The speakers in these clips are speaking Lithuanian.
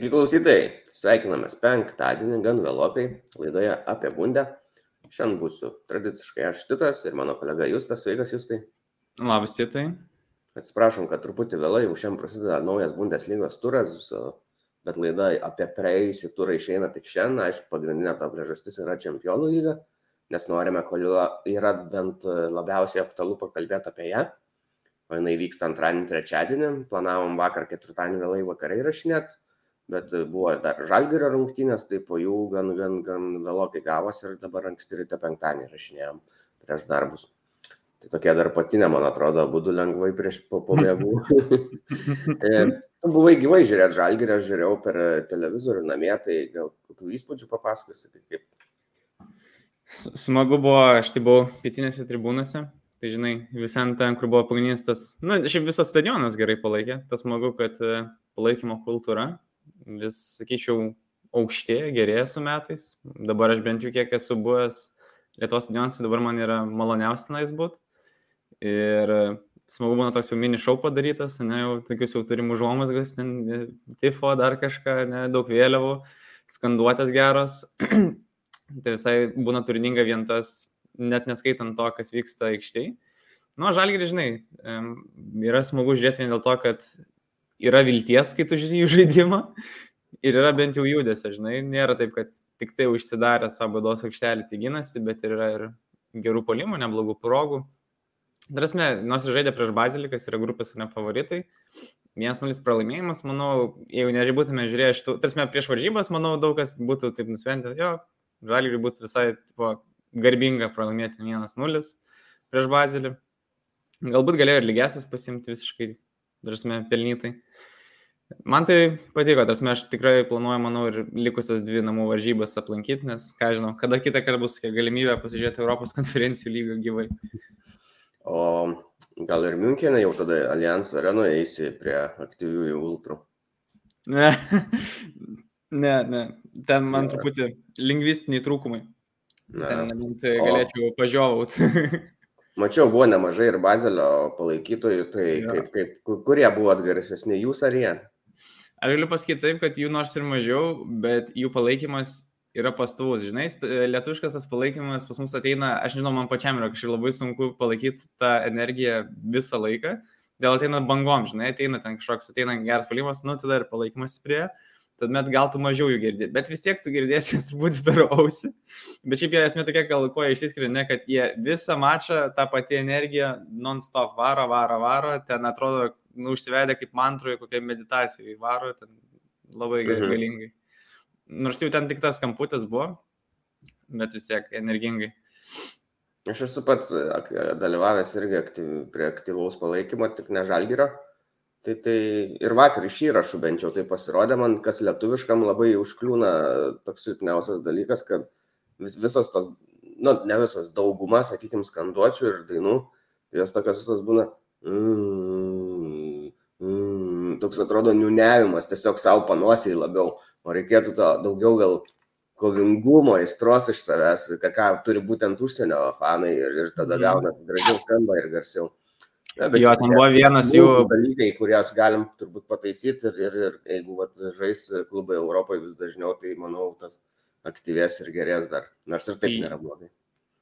Sveiki klausytojai, sveikinamės penktadienį, gan vėlokai, laidoje apie bundę. Šiandien būsiu tradiciškai aš Titas ir mano kolega Justas. Sveikas, Justai. Labas, Titai. Atsiprašom, kad truputį vėlai, jau šiandien prasideda naujas Bundeslygos turas, bet laida apie praėjusį turą išeina tik šiandien. Aišku, pagrindinė to priežastis yra čempionų lyga, nes norime, kol yra bent labiausiai aktualu pakalbėti apie ją. O jinai vyksta antradienį, trečiadienį, planavom vakar ketvirtadienį vėlai vakarai rašinėti bet buvo dar žalgirio rungtynės, tai po jų gan, gan, gan vėlokai gavosi ir dabar anksti ryte penktadienį rašinėjom prieš darbus. Tai tokia dar patinė, man atrodo, būtų lengvai prieš po pomėgų. e, tu buvai gyvai žiūrėti žalgirį, aš žiūrėjau per televizorių namie, tai gal kokių įspūdžių papasakosi, kaip. Smagu buvo, aš tai buvau pietinėse tribūnose, tai žinai, visam ten, kur buvo pagrindinis tas, na, nu, šiaip visas stadionas gerai palaikė, tas smagu, kad e, palaikymo kultūra vis, sakyčiau, aukštėja, gerėja su metais. Dabar aš bent jau kiek esu buvęs Lietuvos stadionuose, dabar man yra maloniausia tenais būti. Ir smagu būna toks jau mini šau padarytas, ne, jau tokius jau turim užuomasgas, tifo, dar kažką, ne, daug vėliavų, skanduotės geros. tai visai būna turininga vien tas, net neskaitant to, kas vyksta aikštėje. Nu, žalgirį, žinai, yra smagu žiūrėti vien dėl to, kad yra vilties, kai tu žiūri jų žaidimą ir yra bent jau judesio, žinai, nėra taip, kad tik tai užsidarę savo bėdos aikštelį tyginasi, bet yra ir gerų polimų, neblogų progų. Drasme, nors ir žaidė prieš Bazilikas, yra grupės ne favoritai. Vienas nulis pralaimėjimas, manau, jeigu nežibūtume žiūrėję šitų, tarsi prieš varžybas, manau, daug kas būtų taip nusprendę, jo, žaliai būtų visai tipo, garbinga pralaimėti vienas nulis prieš Bazilį. Galbūt galėjo ir lygesis pasimti visiškai, drasme, pelnytai. Man tai patiko, tas mes tikrai planuoju, manau, ir likusias dvi namų varžybas aplankyti, nes, ką žinau, kada kitą kartą bus galimybė pasižiūrėti Europos konferencijų lygą gyvai. O gal ir Münchenė jau tada Allianz arenoje eisi prie aktyviųjų ultrų? Ne, ne, ne. Ten man ne. truputį lingvistiniai trūkumai. Ne. Ten nebent galėčiau o... pažiovauti. Mačiau, buvo nemažai ir Bazelio palaikytojų, tai ja. kaip, kaip, kurie buvo atgarsesni, jūs ar jie? Aš galiu pasakyti taip, kad jų nors ir mažiau, bet jų palaikymas yra pastovus. Žinai, lietuviškas tas palaikymas pas mus ateina, aš žinau, man pačiam yra kažkaip labai sunku palaikyti tą energiją visą laiką. Dėl ateina bangom, žinai, ateina ten kažkoks, ateina geras palimas, nu tada ir palaikymas prie. Tuomet gal tu mažiau jų girdi, bet vis tiek tu girdėsi turbūt per ausį. Bet šiaip jie esmė tokia, gal ko jie išsiskiria, ne, kad jie visą mačą tą patį energiją non-stop varo, varo, varo, ten atrodo, nu, užsivedė kaip mantroje, kokia meditacija varo, ten labai mhm. galingai. Nors jau ten tik tas kamputis buvo, bet vis tiek energingai. Aš esu pats dalyvavęs irgi aktyv, prie aktyvaus palaikymo, tik ne žalgyro. Tai, tai ir vakar iš įrašų bent jau tai pasirodė man, kas lietuviškam labai užkliūna toks silpniausias dalykas, kad vis, visos tos, nu, ne visos, dauguma, sakykime, skanduočių ir dainų, jos tokios visos būna, mm, toks atrodo niuniavimas, tiesiog savo panosiai labiau, o reikėtų to daugiau gal kovingumo, aistros iš savęs, ką, ką turi būtent užsienio fanai ir, ir tada mhm. gauna gražiau skamba ir garsiau. Ja, jo, ten buvo vienas jų. Dalykai, kuriuos galim turbūt pataisyti ir, ir, ir jeigu vat, žais klubai Europoje vis dažniau, tai manau, tas aktyvės ir gerės dar. Nors ir taip nėra blogai.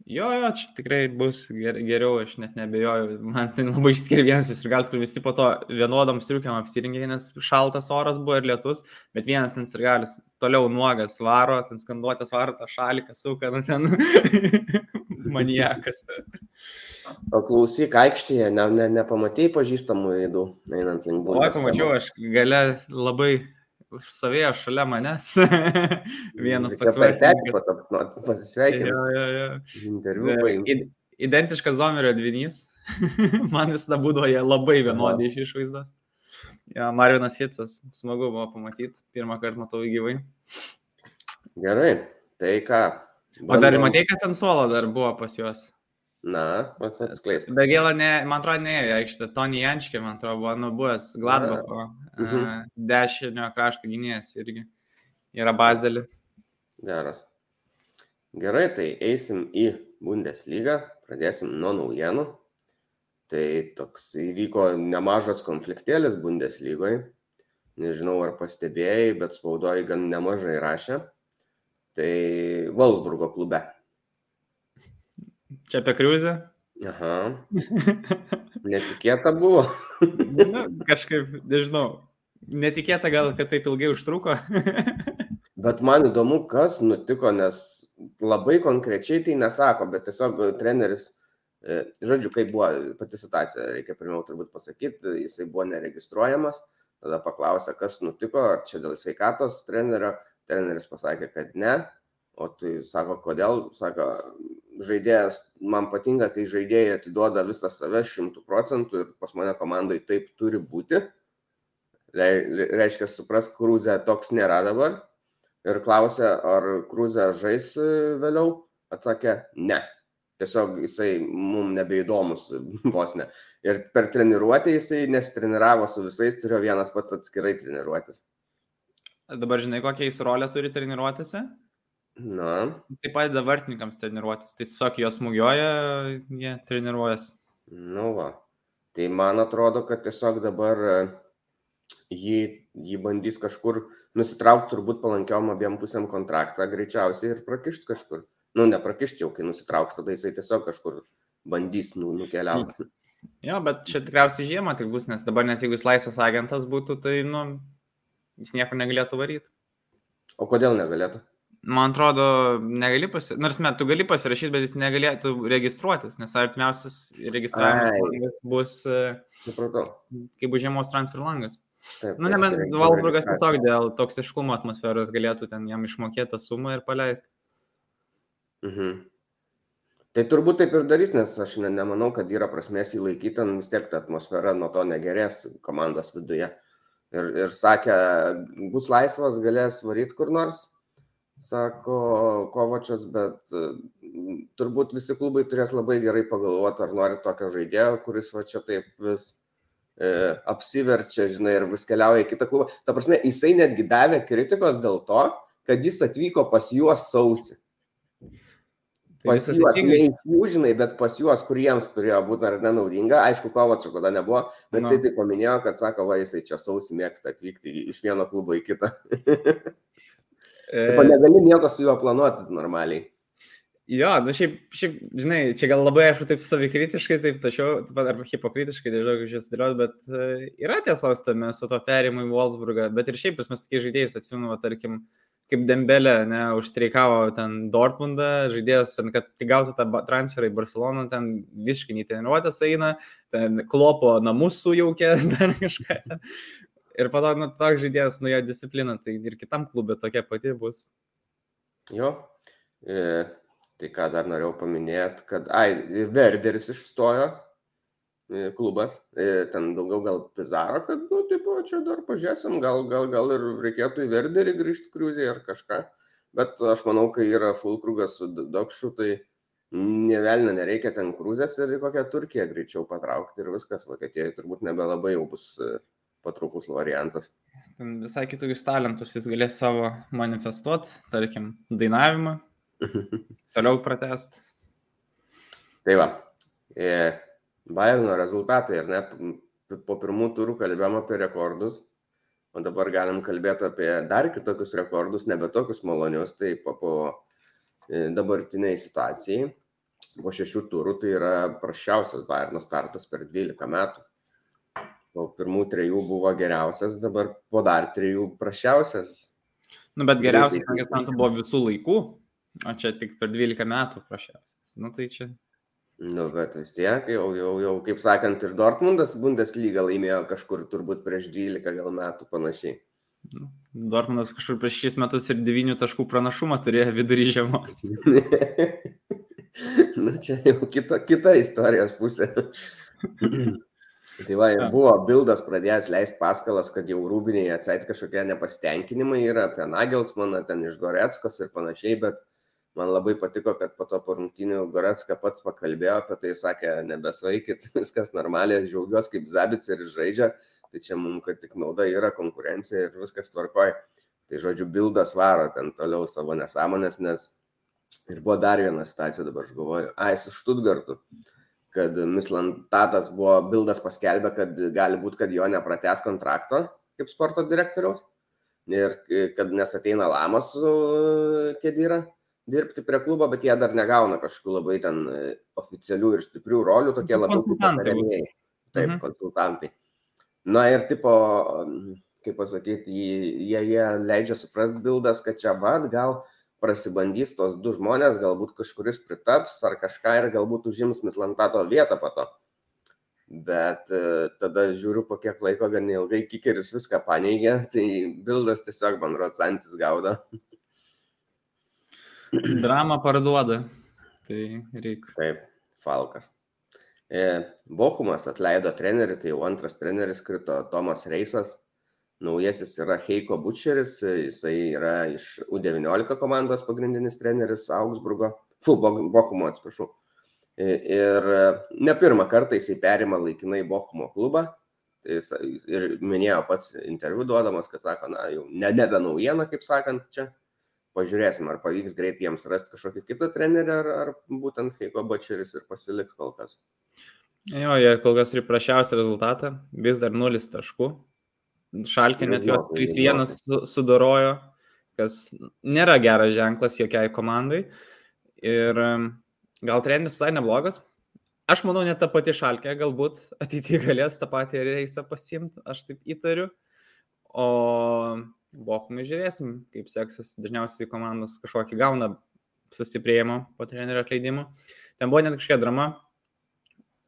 Jo, jo, čia tikrai bus ger, geriau, aš net nebejoju. Man tai labai išskiria vienas ir gal kur visi po to vienodam striukiam apsirinkė, nes šaltas oras buvo ir lietus, bet vienas ten ir galis toliau nuogas varo, ten skanduotės varo tą šalį, kas suka, nu ten maniakas. O klausyk, aikštėje, ne, ne, nepamatėjai pažįstamų veidų, einant link būdo. O, pamačiau, aš gale labai stovėjo šalia manęs. Vienas toks vaikas. Ja, ja. Interviu. Identiškas Zomerio dvinys. Man visada būdavo jie labai vienodi iš išvaizdos. Ja, Marinas Hitsas, smagu buvo pamatyti, pirmą kartą matau gyvai. Gerai, tai ką? Bandom... O dar matėjai, kad ant suolo dar buvo pas juos? Na, atskleisk. Ne, man atrodo, ne, aikštė. Tony Jančkė, man atrodo, buvo nubuvęs Gladbach'o mhm. Dešinio krašto gynėjas irgi. Yra bazelį. Geras. Gerai, tai eisim į Bundesliga, pradėsim nuo naujienų. Tai toks įvyko nemažas konfliktėlis Bundeslygoje. nežinau ar pastebėjai, bet spaudoji gan nemažai rašė. Tai Wolfsburgo klube. Čia apie kriuzę? Aha. Netikėta buvo. nu, kažkaip, nežinau. Netikėta gal, kad taip ilgai užtruko. bet man įdomu, kas nutiko, nes labai konkrečiai tai nesako, bet tiesiog treneris, e, žodžiu, kaip buvo pati situacija, reikia pirmiau turbūt pasakyti, jisai buvo neregistruojamas, tada paklausė, kas nutiko, ar čia dėl sveikatos trenerio, treneris pasakė, kad ne, o tai sako, kodėl, sako, žaidėjas, man patinka, kai žaidėjai atiduoda visą save šimtų procentų ir pas mane komandai taip turi būti. Reiškia, supras, Krūzė toks nėra dabar. Ir klausė, ar Krūzė žais vėliau. Atsakė, ne. Tiesiog jisai mums nebeįdomus vos ne. Ir per treniruotę jisai nestreniravo su visais, turėjo vienas pats atskirai treniruotis. Dabar žinai, kokią jis rolę turi treniruotėse? Na. Jisai padeda vartininkams treniruotis. Tai tiesiog jos smūgioja, jie treniruojasi. Nu va. Tai man atrodo, kad tiesiog dabar e, jį, jį bandys kažkur nusitraukti turbūt palankiom abiem pusėm kontraktą greičiausiai ir prakišti kažkur. Nu, neprakišti jau, kai nusitrauks, tada jisai tiesiog kažkur bandys nu, nukeliauti. Jo, bet čia tikriausiai žiemą tik bus, nes dabar net jeigu jis laisvas agentas būtų, tai, nu, jis nieko negalėtų varyti. O kodėl negalėtų? Man atrodo, negali pasirašyti, nors met, tu gali pasirašyti, bet jis negalėtų registruotis, nes artimiausias registravimas bus, e, supratau, kai bus žiemos transfer langas. Taip, nu, nebent Valburgas tiesiog dėl toksiškumo atmosferos galėtų ten jam išmokėti tą sumą ir paleisti. Mhm. Tai turbūt taip ir darys, nes aš ne, nemanau, kad yra prasmės įlaikyti, ten vis tiek ta atmosfera nuo to negerės komandos viduje. Ir, ir sakė, bus laisvas, galės varyti kur nors, sako Kovačias, bet turbūt visi klubai turės labai gerai pagalvoti, ar nori tokio žaidėjo, kuris va čia taip vis e, apsiverčia, žinai, ir vis keliauja į kitą klubą. Ta prasme, jisai netgi davė kritikos dėl to, kad jis atvyko pas juos sausi. Tai pas juos, ne iš jų, žinai, bet pas juos, kuriems turėjo būti ar nenaudinga. Aišku, Kovačio tada nebuvo, bet no. jisai tai paminėjo, kad sako, va, jisai čia sausi mėgsta atvykti iš vieno klubo į kitą. Taip, negali nieko su juo planuoti normaliai. Jo, nu šiaip, šiaip, žinai, čia gal labai aišku taip savikritiškai, taip tačiau, arba hipokritiškai, nežinau, kaip čia sudėliot, bet uh, yra tiesos tame su to perimu į Wolfsburgą, bet ir šiaip mes tokie žaidėjai, atsimenu, va, tarkim, kaip Dembelė, ne, užstreikavo ten Dortmundą, žaidėjas, ten, kad tik gautų tą transferą į Barceloną, ten visiškai netreniruotas eina, ten klopo namus sujaukė, dar kažką ten. Ir po to, nu, toks žaidėjas, nu, jo disciplina, tai ir kitam klube tokia pati bus. Jo. E, tai ką dar norėjau paminėti, kad, ai, Verderis išstojo e, klubas, e, ten daugiau gal Pizarro, kad, nu, tipo, čia dar pažiūrėsim, gal, gal, gal ir reikėtų į Verderį grįžti kriuzį ar kažką. Bet aš manau, kai yra Fulkrugas su Dokšu, tai nevelna nereikia ten krūzės ir į kokią Turkiją greičiau patraukti ir viskas, Vokietijoje turbūt nebelabai jau bus patrauklus variantas. Visai kitokius talentus jis galės savo manifestuoti, tarkim, dainavimą, toliau pratest. Tai va, e, Bayerno rezultatai, ar ne, po pirmų turų kalbėjom apie rekordus, o dabar galim kalbėti apie dar kitokius rekordus, nebe tokius malonius, tai po, po e, dabartiniai situacijai, po šešių turų tai yra prašiausias Bayerno startas per 12 metų po pirmų trejų buvo geriausias, dabar po dar trejų prašiausias. Nu, bet geriausias, man buvo visų laikų, o čia tik per 12 metų prašiausias. Nu, tai čia. Nu, bet vis tiek, jau, jau, jau, kaip sakant, ir Dortmundas Bundesliga laimėjo kažkur turbūt prieš 12 gal metų panašiai. Nu, Dortmundas kažkur prieš 6 metus ir 9 taškų pranašumą turėjo vidury žiemos. nu, čia jau kita, kita istorijos pusė. Tai va, ir buvo Bildas pradėjęs leisti paskalas, kad jau rūbiniai atsait kažkokie nepasitenkinimai yra apie Nagelsmaną, ten iš Goretskos ir panašiai, bet man labai patiko, kad po to porungtinių Goretska pats pakalbėjo apie tai, sakė, nebesvaikit, viskas normaliai, žiaugiuosi kaip Zabic ir žaidžia, tai čia mums, kad tik nauda yra konkurencija ir viskas tvarkoja. Tai žodžiu, Bildas varo ten toliau savo nesąmonės, nes ir buvo dar viena situacija, dabar aš galvoju, ai, su Štutgartu kad Mislantatas buvo, Bildas paskelbė, kad gali būti, kad jo neprates kontrakto kaip sporto direktoriaus. Ir kad nes ateina Lamas su Kedyra dirbti prie klubo, bet jie dar negauna kažkokių labai ten oficialių ir stiprių rolių, tokie labiau patarėjai. Taip, mhm. konsultantai. Na ir tipo, kaip pasakyti, jie, jie leidžia suprasti bildas, kad čia vad gal prasibandys tos du žmonės, galbūt kažkuris pritaps ar kažką ir galbūt užims Mislantato vietą po to. Bet e, tada žiūriu, po kiek laiko gan ilgai kikeris viską paneigė, tai bildas tiesiog man rocantis gauda. Drama parduoda, tai reikia. Taip, Falkas. E, Bochumas atleido trenerių, tai jau antras treneris krito Tomas Reisas Naujasis yra Heiko Butcheris, jisai yra iš U19 komandos pagrindinis treneris Augsburgo, fu, Bochumo atsiprašau. Ir ne pirmą kartą jisai perima laikinai Bochumo klubą. Tai jis ir minėjo pats interviu duodamas, kad sako, na, jau ne, nebe naujiena, kaip sakant, čia. Pažiūrėsim, ar pavyks greit jiems rasti kažkokį kitą trenerį, ar, ar būtent Heiko Butcheris ir pasiliks kol kas. Jo, jie kol kas turi prašiausią rezultatą, vis dar nulis taškų, Šalkė net jos 3-1 sudorojo, kas nėra geras ženklas jokiai komandai. Ir gal treneris visai neblogas. Aš manau, net ta pati šalkė galbūt ateityje galės tą patį reisą pasimti, aš taip įtariu. O Bochumai žiūrėsim, kaip seksis. Dažniausiai komandos kažkokį gauna sustiprėjimo po trenerio atleidimo. Ten buvo net kažkokia drama,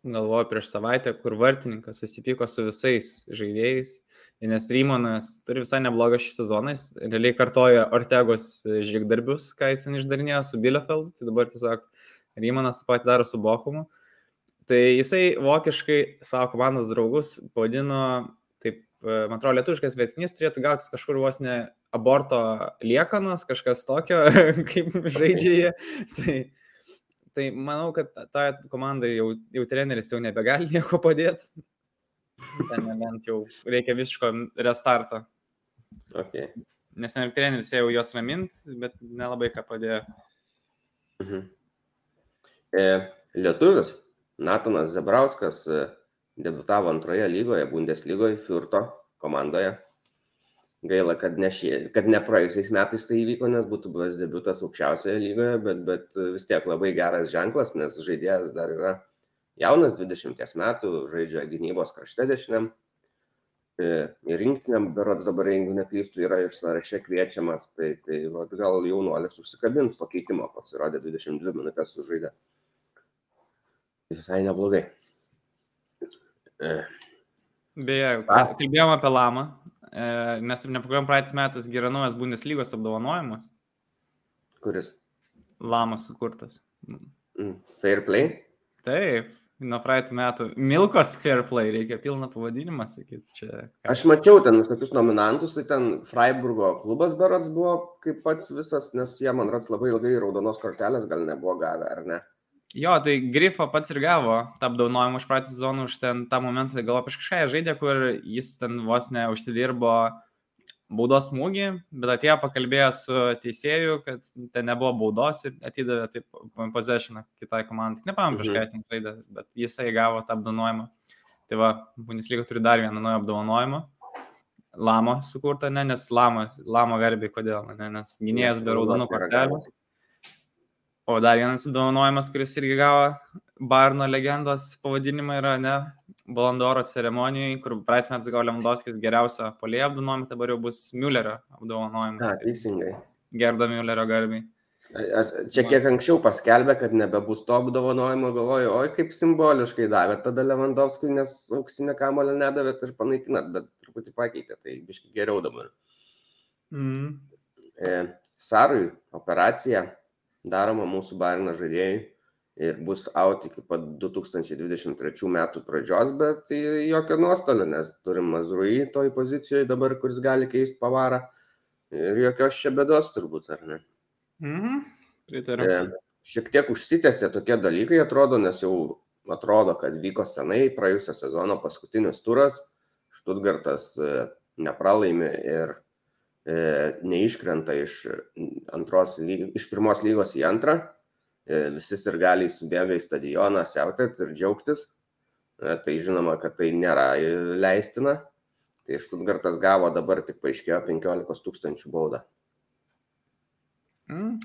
galvoju, prieš savaitę, kur vartininkas susipyko su visais žaidėjais nes Rymonas turi visai neblogą šį sezoną, jis realiai kartoja Ortegos žygdarbius, ką jis ten išdarinėjo su Bielefeldu, tai dabar tiesiog Rymonas pat daro su Bochumu. Tai jisai vokiškai savo komandos draugus pavadino, taip, man atrodo, lietuviškas vietinys turėtų gautis kažkur vos ne aborto liekanos, kažkas tokio, kaip žaidžia jie. Tai, tai manau, kad tą komandą jau, jau treneris jau nebegali nieko padėti. Ten nebent jau reikia visiško restarto. Okay. Nes ir treneris jau juos ramint, bet nelabai ką padėjo. Mhm. E, lietuvis Natanas Zebrauskas e, debutavo antroje lygoje, Bundeslygoje, Furto komandoje. Gaila, kad ne, šie, kad ne praėjusiais metais tai įvyko, nes būtų buvęs debutas aukščiausioje lygoje, bet, bet vis tiek labai geras ženklas, nes žaidėjas dar yra jaunas, 20 metų, žaidžia gynybos krašte dešiniam. Ir e, rinktiniam, berods dabar, jeigu neklystu, yra iš sąraše kviečiamas, tai, tai va, gal jaunuolis užsikabint pakeitimo, pasirodė 22 minutės sužaidė. Visai neblogai. E. Beje, kalbėjom apie Lamą, e, mes ir nepakalbėjom praeitais metais Geranojas Bundeslygos apdovanojimas. Kuris? Lamas sukurtas. Mm. Fair play? Taip, nuo praeitų metų. Milkos Fair Play, reikia pilną pavadinimą sakyti. Čia... Aš mačiau ten tokius nominantus, tai ten Freiburgo klubas berots buvo kaip pats visas, nes jie man rats labai ilgai raudonos kortelės gal nebuvo gavę, ar ne? Jo, tai Grifo pats ir gavo tą apdaunojimą už praeitą sezoną, už ten tą momentą, gal apie kažką žaidė, kur jis ten vos neužsidirbo baudos smūgį, bet atėjo pakalbėjo su teisėju, kad ten nebuvo baudos ir atidavė taip possessioną kitai komandai. Nepamenu, prieš ką mhm. ten žaidė, bet jisai gavo tą apdovanojimą. Tai va, Bundesliga turi dar vieną naują apdovanojimą. Lamo sukurta, ne, nes Lamo, Lamo garbė, kodėl, ne, nes gynėjas be raudonų kortelių. O dar vienas apdovanojimas, kuris irgi gavo Barno legendos pavadinimą yra, ne, Balandoro ceremonijai, kur praeitais metais gavo Lewandowskis geriausio polėjo apdovanojimą, dabar jau bus Müllerio apdovanojimas. Na, teisingai. Gerdo Müllerio garbiai. Aš čia kiek anksčiau paskelbė, kad nebebus to apdovanojimo, galvoju, oi kaip simboliškai davė tada Lewandowskiui, nes auksinę kamolę nedavėt ir panaikinat, bet truputį pakeitė, tai biškai geriau dabar. Mm. E, Sarui operacija daroma mūsų barino žaidėjai ir bus out iki pat 2023 metų pradžios, bet jokio nuostolio, nes turim Mazrui toj pozicijoje dabar, kuris gali keisti pavarą ir jokios čia bėdos turbūt, ar ne? Mhm, pritariu. E, šiek tiek užsitęsė tokie dalykai, atrodo, nes jau atrodo, kad vyko senai praėjusio sezono paskutinis turas, Štutgartas e, nepralaimi ir e, neiškrenta iš, antros, iš pirmos lygos į antrą visi sirgaliai subėga į stadioną siautėt ir džiaugtis. E, tai žinoma, kad tai nėra leistina. Tai Štutgartas gavo dabar tik paaiškėjo 15 tūkstančių baudą. Mm,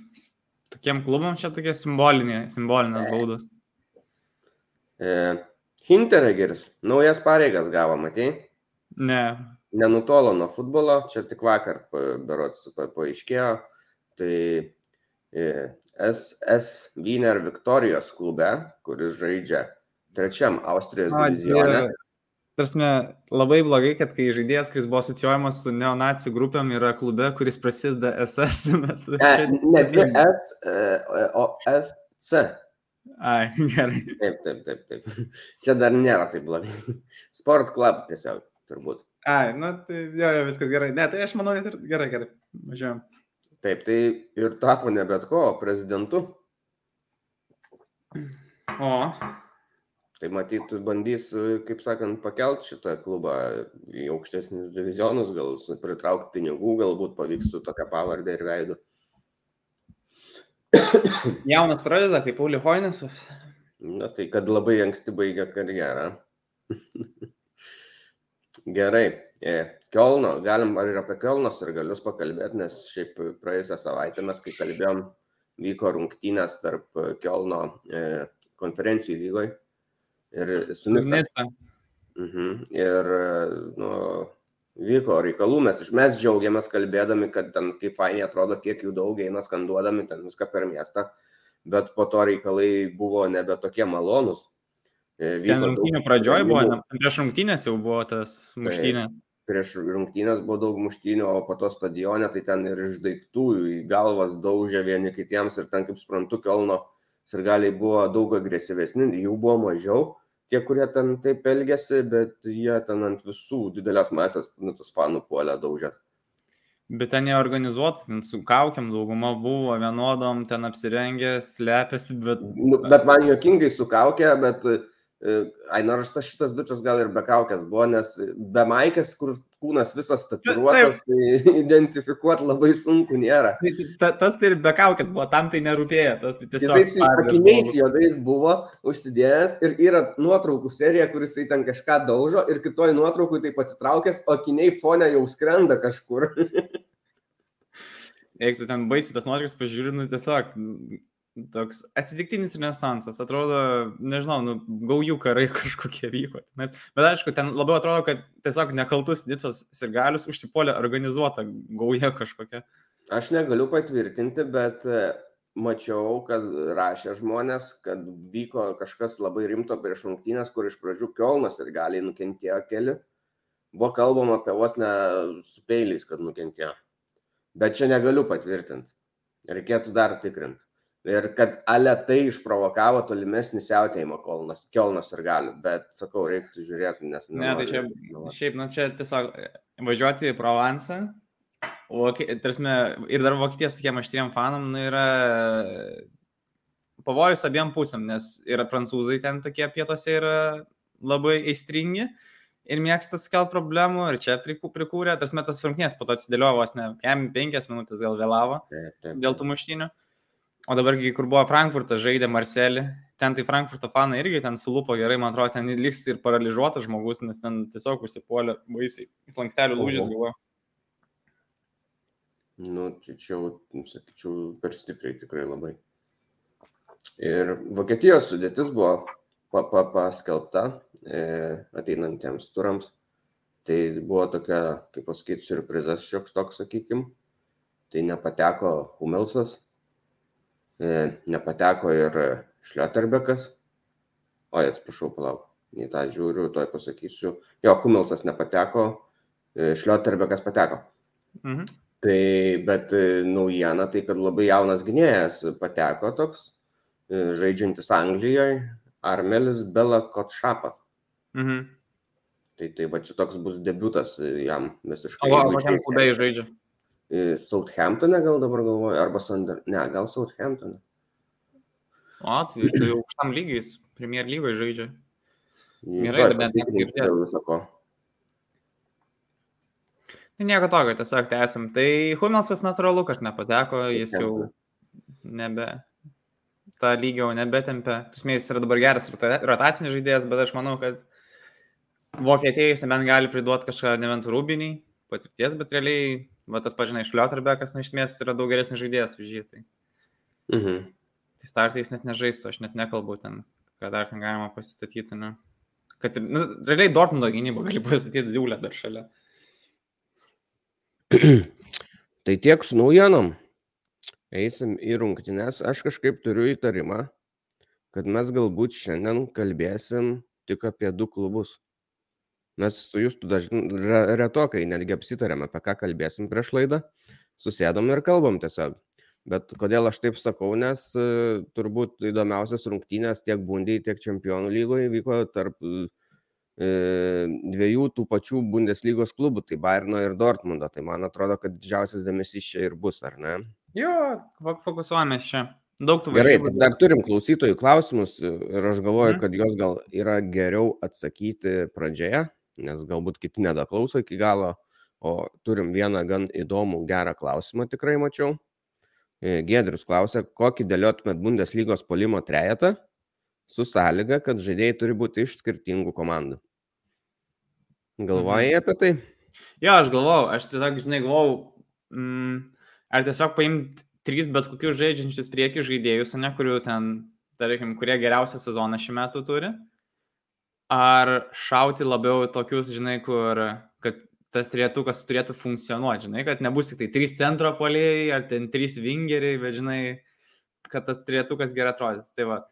tokiem klubam čia tokie simbolinės, simbolinės baudos. E, Hinteregeris naujas pareigas gavo, matai? Ne. Nenutolo nuo futbolo, čia tik vakar berots paaiškėjo. Tai e, SS Wiener Viktorijos klube, kuris žaidžia trečiam Austrijos divizione. Tarsi, labai blogai, kad kai žaidėjas, kuris buvo asocijuojamas su neonacijų grupėm, yra klube, kuris prasideda SS. Bet... Ne, ne dvi S, e, o SC. Ai, gerai. Taip, taip, taip, taip. Čia dar nėra taip blogai. Sport club tiesiog, turbūt. Ai, nu, tai jo, jo, viskas gerai. Ne, tai aš manau, net ir gerai, gerai. Važiuojam. Taip, tai ir tapo ne bet ko, prezidentu. O, Tai matyt, bandys, kaip sakant, pakelti šitą klubą į aukštesnius divizionus, gal pritraukti pinigų, galbūt pavyks su tokia pavardė ir veidu. Jaunas pradeda, kaip Pauli Hoinesas. Na tai, kad labai anksti baigia karjerą. Gerai. E, Kielno, galim ar ir apie Kielnos ir galius pakalbėti, nes šiaip praėjusią savaitę mes, kai kalbėjom, vyko rungtynės tarp Kielno e, konferencijų lygoje ir su Nica. Mhm. Ir, nu, vyko reikalų, mes, mes džiaugiamės kalbėdami, kad ten kaip fainai atrodo, kiek jų daug eina skanduodami ten viską per miestą, bet po to reikalai buvo nebe tokie malonus. E, vyko rungtynių pradžioj buvo, prieš rungtynės jau buvo tas muštynė. Tai, prieš rungtynės buvo daug muštynių, o po to stadione tai ten ir iš daiktų į galvas daužė vieni kitiems ir ten, kaip suprantu, Kelno sirgaliai buvo daug agresyvesni, jų buvo mažiau tie, kurie ten taip elgėsi, bet jie ten ant visų didelės masės, nu, tos fanų puolė daužęs. Bet ten neorganizuot, su kaukiam dauguma buvo vienodom, ten apsirengę, slepiasi, bet... Nu, bet man juokingai su kaukė, bet Ai, nors tas šitas bičias gal ir be kaukės buvo, nes be maikės, kur kūnas visas tatuiruotas, tai identifikuoti labai sunku nėra. Tai ta, tas tai ir be kaukės buvo, tam tai nerūpėjo. Tas tai tiesiog... Jisai akiniais juodais buvo užsidėjęs ir yra nuotraukų serija, kuris jisai ten kažką daužo ir kitoj nuotraukui taip atsitraukęs, o akiniai fone jau skrenda kažkur. Jeigu tu ten baisi tas nuotraukas pažiūri, nu tiesiog toks atsitiktinis renesansas. Atrodo, nežinau, nu, gaujų karai kažkokie vyko. Mes, bet aišku, ten labiau atrodo, kad tiesiog nekaltus Nicos ir galius užsipolė organizuota gauja kažkokia. Aš negaliu patvirtinti, bet e, mačiau, kad rašė žmonės, kad vyko kažkas labai rimto prieš rungtynės, kur iš pradžių Kielnas ir gali nukentėjo keli. Buvo kalbama apie vos ne su peiliais, kad nukentėjo. Bet čia negaliu patvirtinti. Reikėtų dar tikrinti. Ir kad ale tai išprovokavo tolimesnį siautėjimą Kielnos ir galių, bet sakau, reiktų žiūrėti, nes... Ne, tai čia, šiaip, na čia tiesiog e, važiuoti į Provansą, o, tarsi, ir dar Vokietijos tokiem aštriem fanam, nu, yra pavojus abiem pusėm, nes yra prancūzai ten tokie pietose yra labai aistringi ir mėgsta sukelt problemų ir čia prikūrė, tarsi tas rungtynės po to atsidėliojo vos ne, kem penkias minutės gal vėlavo taip, taip, taip. dėl tų muštinių. O dabar, kur buvo Frankfurtas, žaidė Marselį, ten tai Frankfurto fanai irgi ten sulupo gerai, man atrodo, ten liks ir paralyžiuotas žmogus, nes ten tiesiog užsipuolė baisiai, slankstelių lūžis buvo. Nu, čia čia, sakyčiau, per stipriai tikrai labai. Ir Vokietijos sudėtis buvo pa, pa, paskelbta e, ateinantiems turams. Tai buvo tokia, kaip pasakyti, surprizas šioks toks, sakykim. Tai nepateko Humelsas, nepateko ir Šlioterbekas. Oi, atsiprašau, palauk. Į tą žiūriu, toj pasakysiu. Jo, Kumelsas nepateko, e, Šlioterbekas pateko. Mhm. Tai, bet e, naujiena tai, kad labai jaunas gynėjas pateko toks, žaidžiantis Anglijoje, Armelis Bela Kotšapas. Mhm. Tai, tai va čia toks bus debutas jam visiškai. O, kokiam klube žaidžia? Southamptone gal dabar galvoju, arba Sander, ne, gal Southamptone. O, tai, tai aukštam lygiais, Premier lygoje žaidžia. Gerai, bet net negirdėjau. Tai nieko tokio, tiesiog tęsim. Tai Humelsas natūralu, kad nepateko, jis jau nebe, tą lygį jau nebetempė. Pusmės yra dabar geras rotacinis žaidėjas, bet aš manau, kad Vokietijai bent gali priduoti kažką nebent rūbinį, patirties, bet realiai, va tas pažinai, Šliotarbekas, nu, iš esmės yra daug geresnis žaidėjas už jį. Tai, Mhm. tai startais net nežaistų, aš net nekalbu ten, ką dar ten galima pasistatyti. Ne? Kad, ir, nu, realiai Dortmundo gynybą gali pasistatyti Ziulę dar šalia. Tai tiek su naujienom. Eisim į rungtynes. Aš kažkaip turiu įtarimą, kad mes galbūt šiandien kalbėsim tik apie du klubus. Mes su Justu dažnai retokai netgi apsitarėm, apie ką kalbėsim prieš laidą. Susėdom ir kalbam tiesiog. Bet kodėl aš taip sakau, nes e, turbūt įdomiausias rungtynės tiek Bundyje, tiek Čempionų lygoje vyko tarp e, dviejų tų pačių Bundeslygos klubų, tai Bayerno ir Dortmundo. Tai man atrodo, kad didžiausias dėmesys čia ir bus, ar ne? Jo, fok- fokusuojamės čia. Daug tų Gerai, varžybų tai dar turim klausytojų klausimus ir aš galvoju, Mhm. kad juos gal yra geriau atsakyti pradžioje, nes galbūt kiti nedaklauso iki galo, o turim vieną gan įdomų, gerą klausimą tikrai mačiau. E, Giedrius klausė, kokį dėliotumėt Bundeslygos polimo trejetą su sąlyga, kad žaidėjai turi būti iš skirtingų komandų. Galvojai apie tai? Jo, aš galvau, aš tiesiog, žinai, galvau, mm, ar tiesiog paimti trys bet kokius žaidžiančius prieki žaidėjus, ne kurių ten, tarkim, kurie geriausią sezoną šiuo metu turi, ar šauti labiau tokius, žinai, kur, kad tas rietukas turėtų funkcionuoti, žinai, kad nebus tik tai trys centro polėjai, ar ten trys vingeriai, bet, žinai, kad tas rietukas gerai atrodys. Tai va,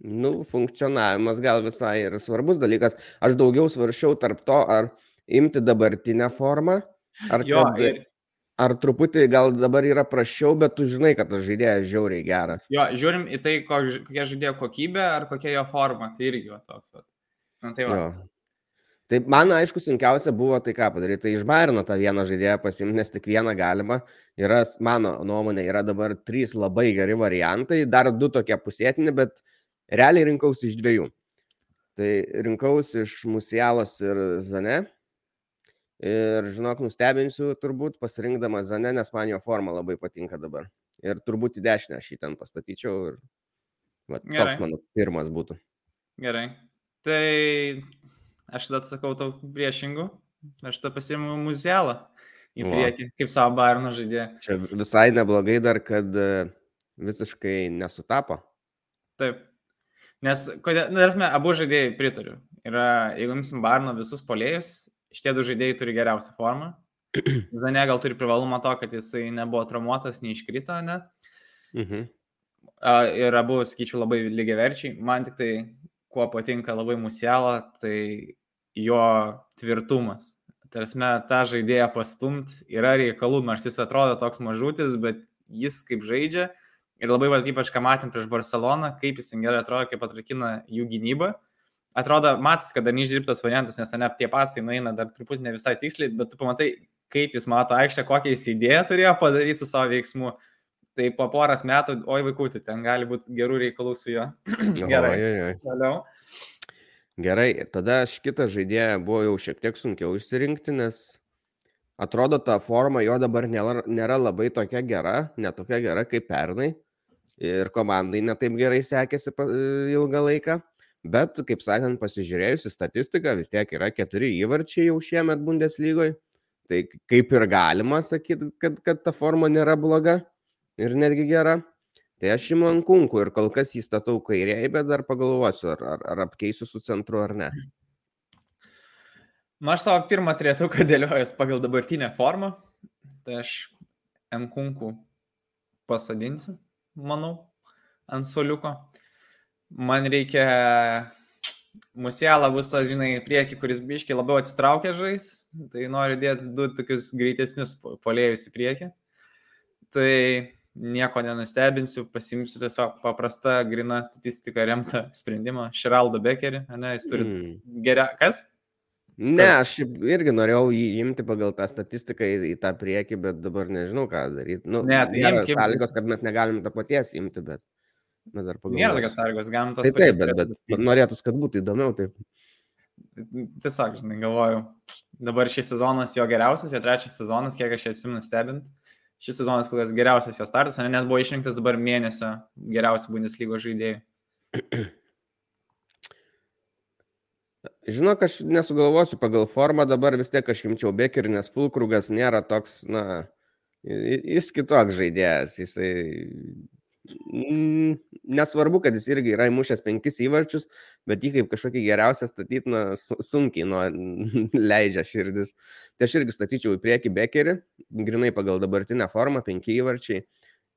Nu, funkcionavimas gal visai yra svarbus dalykas. Aš daugiau svaršiau tarp to, ar imti dabartinę formą, ar, jo, kad, ir, ar truputį gal dabar yra prašiau, bet tu žinai, kad tas žaidėjas žiauriai geras. jo, žiūrim į tai, kok- kokia žaidėjo kokybė ar kokia jo forma, tai irgi toks. Va. Na, tai va. Jo. Tai man, aišku, sunkiausia buvo tai ką padaryti. Tai iš Bairno tą vieną žaidėją pasimti, nes tik vieną galima. Yra, mano nuomonė, yra dabar trys labai geri variantai, dar du tokie pusėtini, bet realiai rinkausi iš dviejų. Tai rinkausi iš Musialos ir Zane. Ir žinok, nustebinsiu turbūt pasirinkdamas Zane, nes man jo forma labai patinka dabar. Ir turbūt į dešinę aš jį ten pastatyčiau. Ir, va, toks mano pirmas būtų. Gerai. Tai aš tada atsakau tau priešingų. Aš tada pasiimu muzialą į priekį, kaip savo Bairno žaidėją. Čia visai neblogai dar, kad e, visiškai nesutapo. Taip. Nes, kodėl, na, esmė, abu žaidėjai pritariu. Yra, jeigu imsim Bairno visus polėjus, šitie du žaidėjai turi geriausią formą. Zane gal turi privalumą to, kad jisai nebuvo traumuotas, neiškrito, ne? Mhm. A, Ir abu, sakyčiau, labai lygiaverčiai. Man tik tai, kuo patinka labai musialą, tai jo tvirtumas. Tarsi, tą žaidėją pastumti yra reikalų, nors jis atrodo toks mažutis, bet jis kaip žaidžia. Ir labai, va, ypač ką matėm prieš Barceloną, kaip jis gerai atrodo, kaip atrakina jų gynybą. Atrodo, matas, kad dar neišdirbtas variantas, nes ne tie pasai nueina dar truputį ne visai tiksliai, bet tu pamatai, kaip jis mato aikštę, kokią jis idėją turėjo padaryti su savo veiksmu. Tai po poras metų, oi vaikutį, ten gali būti gerų reikalų su juo. Gerai. Oi, oi, oi. Toliau. Gerai, tada aš kitą žaidėją buvo jau šiek tiek sunkiau išsirinkti, nes atrodo ta forma jo dabar nėra, nėra labai tokia gera, netokia gera kaip pernai. Ir komandai netaip gerai sekėsi ilgą laiką. Bet, kaip sakant, pasižiūrėjus į statistiką, vis tiek yra keturi įvarčiai jau šiemet Bundeslygoje. Tai kaip ir galima sakyti, kad, kad ta forma nėra bloga ir netgi gera. Tai aš imu ant kunkų ir kol kas jį statau kairiai, bet dar pagalvosiu, ar, ar, ar apkeisiu su centru ar ne. Nu, aš savo pirmą trietuką dėliojęs pagal dabartinę formą. Tai aš Enkunkų pasadinsiu, manau, ant soliuko. Man reikia Musialą bus tas, žinai, prieki, kuris biškiai labiau atsitraukia žais. Tai noriu dėti du tokius greitesnius po- polėjus į priekį. Tai nieko nenustebinsiu, pasimsiu tiesiog paprastą, grina statistika remtą sprendimą. Širaldo Bekerį, ne, jis turi Mm. geriau. Kas? Ne, aš irgi norėjau jį imti pagal tą statistiką į, į tą priekį, bet dabar nežinau, ką daryti. Nu, Ne, tai nėra imkim- sąlygos, kad mes negalim to paties imti, bet, bet dar Nėra pagalvosiu. tokios sąlygos, galim tos Tai taip, bet, turėti bet norėtųsi, kad būtų įdomiau. Taip. Tiesiog, žinai, galvoju, dabar šis sezonas jo geriausias, jo trečias sezonas, kiek aš atsimenu stebint. Šis sezonas kol kas geriausias jo startas, ar ne, net buvo išrinktas dabar mėnesio geriausių Bundeslygos žaidėjų. žinok, aš nesugalvosiu pagal formą, dabar vis tiek aš imčiau Bekerį, nes Fulkrugas nėra toks, na, jis kitoks žaidėjas. Jisai nesvarbu, kad jis irgi yra įmušęs penkis įvarčius, bet jį kaip kažkokį geriausią statyti, na, sunkiai nu, leidžia širdis. Tai aš irgi statyčiau į priekį Bekerį, grinai pagal dabartinę formą, penki įvarčiai.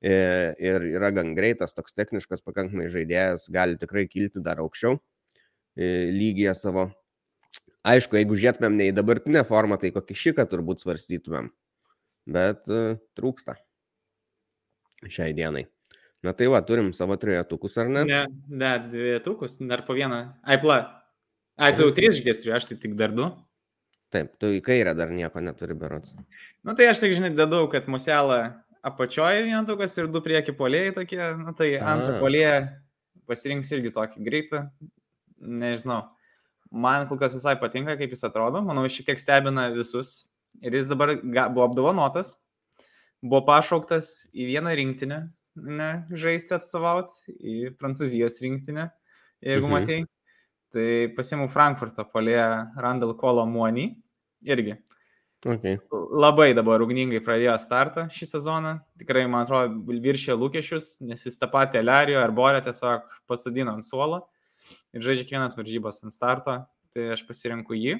E, ir yra gan greitas, toks techniškas, pakankamai žaidėjas, gali tikrai kilti dar aukščiau e, lygyje savo. Aišku, jeigu žiūrėtumėm ne į dabartinę formą, tai kokį šiką turbūt svarstytumėm. Bet uh, trūksta šiai dienai. Na tai va, turim savo trejetukus, ar ne? Ne, ne, dviejetukus, dar po vieną. Ai, pla. Ai, tu jau tris žgėstrių, aš tai tik dar du. Taip, tu į kairę dar nieko neturi berots. Na tai aš tik, žinai, dedau, kad muselą apačioje vientukas ir du prieki polėjai tokie, na tai antrą polėją pasirinks irgi tokį greitą, nežinau. Man kol kas visai patinka, kaip jis atrodo, manau, šiek tiek stebina visus. Ir jis dabar buvo apdovanotas, buvo pašauktas į vieną rinktinę, ne, žaisti atstovauti į Prancūzijos rinktinę, jeigu mhm. matei. Tai pasimu Frankfurto polėje Randall Kolo Muonį irgi. Okay. Labai dabar ugningai pradėjo startą šį sezoną. Tikrai, man atrodo, viršė lūkesčius, nes jis tą patį Elerijo ar Borę tiesiog pasadino ant suolo ir žaidžia kiekvienas varžybos ant starto. Tai aš pasirinku jį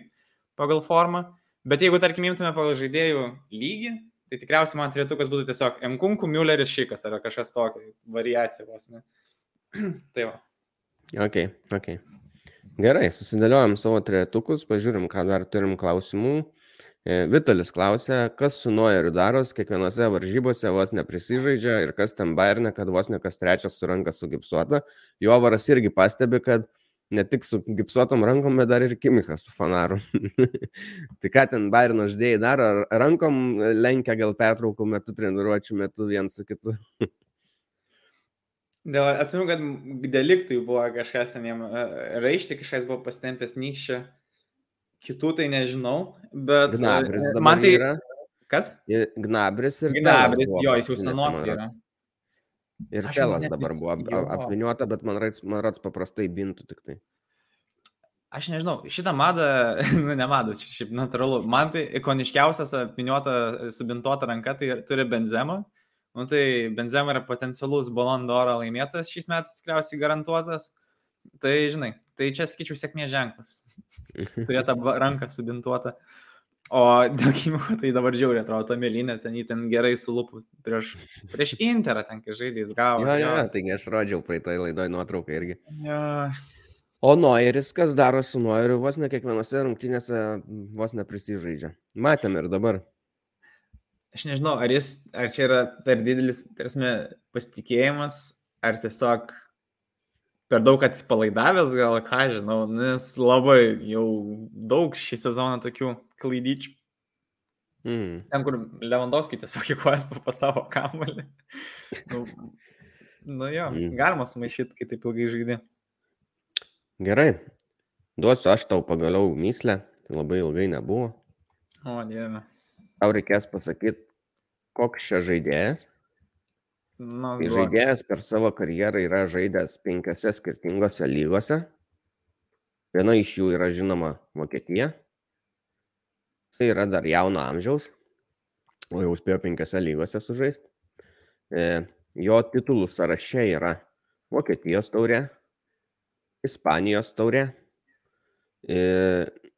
pagal formą. Bet jeigu, tarkim, imtume pagal žaidėjų lygį, Tai tikriausiai man turėtų būti tiesiog Mkunku, Mülleris, Šikas ar kažkas tokio, variacija vos, ne? tai va. Ok, ok. Gerai, susidėliojom savo trejetukus, pažiūrim, ką dar turim klausimų. E, Vitalis klausia, kas su Noeriu daros, kiekvienose varžybose vos neprisižaidžia ir kas ten bairne, kad vos ne kas trečias su ranka sugipsuota. Jovaras irgi pastebi, kad ne tik su gipsuotom rankom, bet dar ir Kimikas su fanaru. tai ką ten Bairno ždėjai daro, ar rankom lenkia gal pertraukų metu, treniruočių metu viens su kitu. Dėl, atsimenu, kad deliktui buvo kažkas ten jam e, raišti, kažkas buvo pastempęs nykščia, kitų tai nežinau, bet... E, Gnabris man tai yra. Kas? Gnabris ir... Gnabris, jo, jis jau senokai yra. Ir Telas dabar buvo ap, apviniota, bet man rats, man rats paprastai bintų tik tai. Aš nežinau, šitą madą, nu ne madą, šiaip natūralu. Man tai ikoniškiausias apviniota, subintuota ranka, tai turi benzema. Nu tai benzema yra potencialus Balon d'Oro laimėtas šiais metais tikriausiai garantuotas. Tai žinai, tai čia skaičiau sėkmės ženklas. Turėta ranka subintuota. O dėl Kimicho tai dabar žiauriai atrodo, ta mėlynė ten ten gerai sulupų prieš, prieš Interą ten, kai žaidė, jis gavo. Jo, jo, jo, taigi aš rodžiau praeitoje laidoje nuotrauką irgi. Jo. O Noiris, kas daro su Noiriu, vos ne kiekvienose rungtynėse vos neprisižaidžia. Matėm ir dabar. Aš nežinau, ar, jis, ar čia yra per didelis, tarsi, pasitikėjimas, ar tiesiog per daug atsipalaidavęs, gal ką žinau, nes labai jau daug šį sezoną tokių klaidyčių. Mm. Ten, kur Lewandowski tiesiog į kojas po savo kamuolį. nu, nu jo, mm. galima sumaišyti, kai taip ilgai žaidži. Gerai. Duosiu aš tau pagaliau myslę. Labai ilgai nebuvo. O, dieve. Tau reikės pasakyti, koks čia žaidėjas. Nu, tai žaidėjas per savo karjerą yra žaidęs penkiose skirtingose lygose. Viena iš jų yra žinoma Vokietija, Jisai yra dar jauno amžiaus, o jau spėjo penkiose lygose sužaisti. E, jo titulų sąraše yra Vokietijos taurė, Ispanijos taurė, e,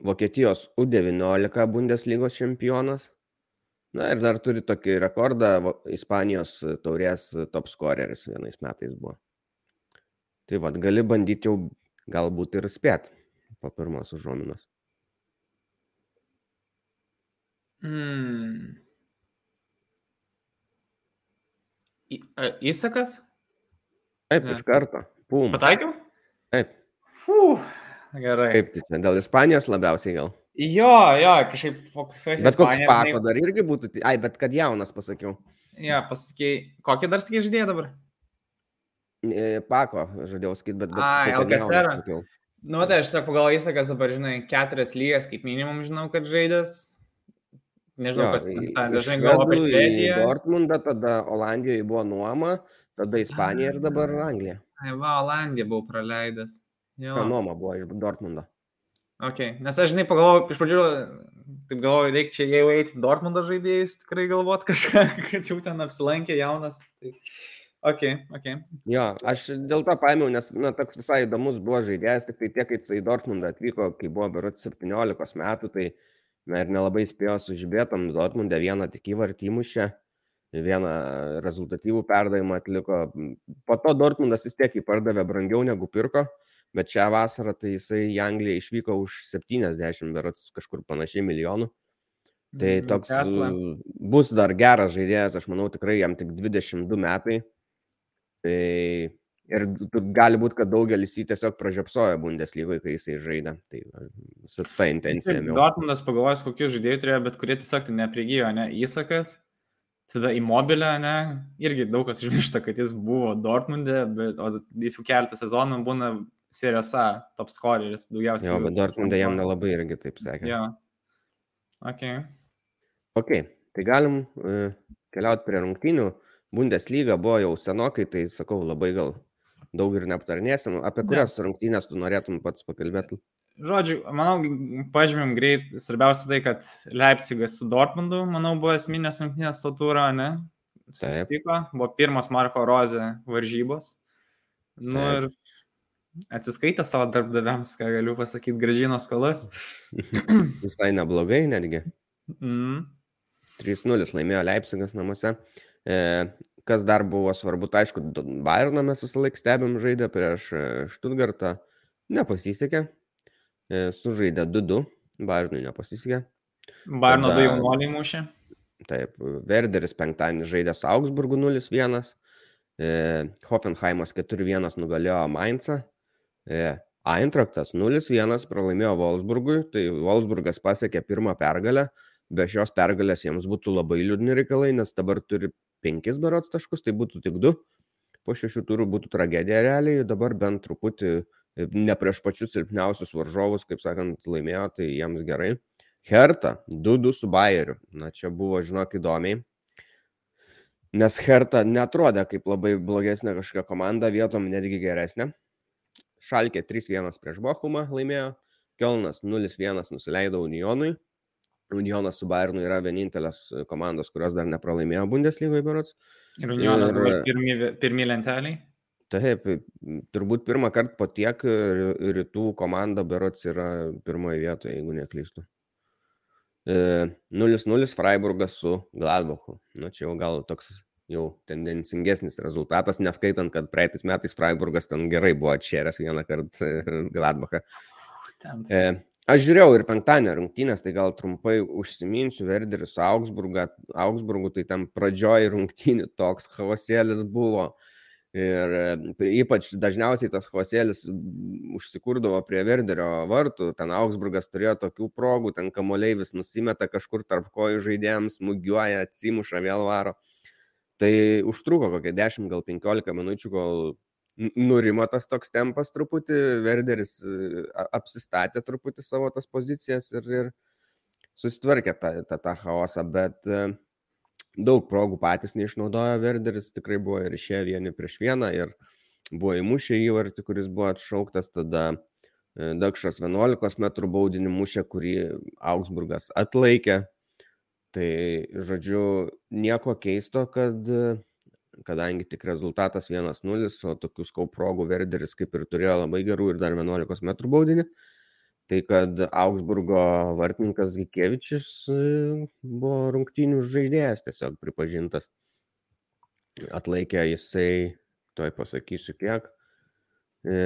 Vokietijos U19 Bundeslygos čempionas. Na ir dar turi tokį rekordą, Ispanijos taurės top scoreris vienais metais buvo. Tai vad, gali bandyti jau galbūt ir spėt po pirmos užuominos. Mm. Į- a, Įsakas? Taip, Ne. iš karto. Pum. Pataikiau? Taip. Fū, gerai. Kaip tai čia? Dėl Ispanijos labiausiai gal. Jo, jo, kažkaip fokusuosi. Bet koks Pako dar irgi būtų. Ai, bet kad jaunas pasakiau. Ja, pasakėjai, kokį dar sakai žaidėją dabar? E, Pako, žadėjau sakyti, bet... bet Ai, sakiau. Nu, tai aš sakau, gal įsakas dabar, žinai, keturias lygas kaip minimum žinau, kad žaidęs. Nežinau, Jo, kas iš dažnai galvo apie Švediją. Dortmundą, tada Olandijoje buvo nuoma, tada Ispanija ir dabar Anglija. Ai, va, Olandiją buvau praleidęs. Jo. Ta nuoma buvo iš Dortmundo. Okay. Nes aš žinai pagalvojau, iš pradžių, taip galvoju, reikia čia jau eiti Dortmundo žaidėjus, tikrai galvot kažką, kad jau ten apsilankė jaunas. Tai... Ok, ok. Jo, aš dėl to paėmiau, nes, na, toks visai įdomus buvo žaidėjas, tik tai tiek, kai jis į Dortmundą atvyko, kai buvo berots 17 metų, tai, na, ir nelabai spėjo sužibėtam Dortmundą vieną tik įvartį mušę, vieną rezultatyvų perdavimą atliko. Po to Dortmundas vis tiek jį pardavė brangiau negu pirko, bet šią vasarą tai jisai į Angliją išvyko už 70, berots kažkur panašiai milijonų. Tai mm, toks Tesla. bus dar geras žaidėjas, aš manau, tikrai jam tik 22 metai. Tai ir gali būti, kad daugelis jį tiesiog pražiopsojo Bundeslygoje, kai jisai žaidė. Tai su ta intencija. Dortmundas pagalvojęs, kokius žaidėjus turėjo, bet kurie tiesiog tai neprigijo, ne? Įsakas, tada įmobilę, ne? Irgi daug kas užmiršta, kad jis buvo Dortmundė, bet jis jau keletą sezonų būna Serijos A top scoreris daugiausiai. Jo, bet Dortmundė jam nelabai irgi taip sakė. Jo. Ok. Ok, tai galim uh, keliauti prie rungtynių. Bundesliga buvo jau senokai, tai sakau, labai gal daug ir neaptarnėsim. Apie kurias ne. rungtynės tu norėtum pats pakalbėti? Žodžiu, manau, pažymėm greit, svarbiausia tai, kad Leipzigas su Dortmundu, manau, buvo esminės rungtynės to turą, ne? Susitiko, buvo pirmas Marko Rozė varžybos. Nu Taip. ir atsiskaitė savo darbdaviams, ką galiu pasakyti, gražino skolas. Visai neblogai netgi. Mm. 3-0 laimėjo Leipzigas namuose. E, kas dar buvo svarbu, tai aišku, Bayerną mes visą laiką stebim žaidę prieš e, Stuttgartą. Nepasisekė. E, sužaidė 2-2. Bayernui nepasisekė. Bayerno du jaunuoliai mušė. Taip, Verderis penktadienį žaidė su Augsburgu 0-1. E, Hoffenheimas 4-1 nugalėjo Mainzą. E, Eintraktas 0-1 pralaimėjo Wolfsburgui, tai Wolfsburgas pasiekė pirmą pergalę, be šios pergalės jiems būtų labai liūdni reikalai, nes dabar turi 5 berots taškus, tai būtų tik 2, po šešių turų būtų tragedija realiai, dabar bent truputį e, ne prieš pačius silpniausius varžovus, kaip sakant, laimėjo, tai jiems gerai. Herta 2-2 su Bayeriu, na čia buvo, žinok, įdomiai, nes Herta netrodė kaip labai blogesnė kažkokia komanda, vietom netgi geresnė. Šalkė 3-1 prieš Bochumą laimėjo, Kelnas 0-1 nusileido Unionui. Unionas su Bayernu yra vienintelės komandos, kurios dar nepralaimėjo Bundeslygoje berots. Ir Unionas ir, pirmi, pirmi lenteliai. Taip, turbūt pirmą kartą po tiek rytų komanda berots yra pirmoje vietoje, jeigu neklystu. 0-0 e, Freiburgas su Gladbachu. Na čia jau gal toks jau tendencingesnis rezultatas, neskaitant, kad praeitais metais Freiburgas ten gerai buvo atšėręs vieną kartą Gladbachą. E, aš žiūrėjau ir penktadienio rungtynės, tai gal trumpai užsiminsiu, Verderis su Augsburgu, tai ten pradžioj rungtynių toks chaosėlis buvo. Ir e, ypač dažniausiai tas chaosėlis užsikurdavo prie Verderio vartų, ten Augsburgas turėjo tokių progų, ten kamuoliai vis nusimeta kažkur tarp kojų žaidėjams, smūgiuoja, atsimuša, vėl varo. Tai užtruko kokie 10, gal 15 minučių, kol nurimo tas toks tempas truputį, Verderis apsistatė truputį savo tas pozicijas ir, ir susitvarkė tą, tą, tą chaosą, bet e, daug progų patys neišnaudojo. Verderis, tikrai buvo ir išėję vieni prieš vieną ir buvo įmušę įvartį, kuris buvo atšauktas, tada Dakšas 11 m baudinį mušė, kurį Augsburgas atlaikė, Tai, žodžiu, nieko keisto, kad kadangi tik rezultatas 1-0, o tokių skauprogų Verderis kaip ir turėjo labai gerų ir dar 11 m baudinį, tai kad Augsburgo vartininkas Gikevičius e, buvo rungtynių žaidėjas tiesiog pripažintas. Atlaikė jisai, toj pasakysiu kiek, e,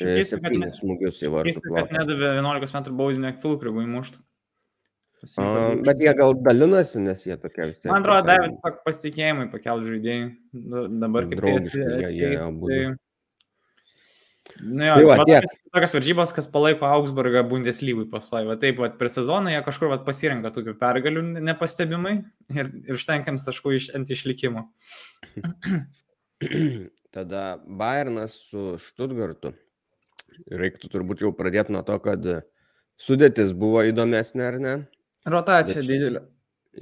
Keista, kad, smūgius į vartų. Keista, kad nedavė 11 m baudinio Filkrigui muštų. A, bet jie gal dalinasi, nes jie tokie vis tiek. Man atrodo, davė pasitikėjimui pakelti žaidėjai. Dabar kaip draugiškai jie, jie abu. Tai... Nu jo, tai va, tiek. Tokias varžybos, kas palaiko Augsburgą Bundeslygui paslai. Va taip, va, per sezoną jie kažkur va, pasirenka tokių pergalių nepastebimai ir, ir užtenkams taškų iš, ant išlikimo. Tada Bayernas su Stuttgartu reiktų turbūt jau pradėti nuo to, kad sudėtis buvo įdomesnė, ar ne? Rotacija didelė.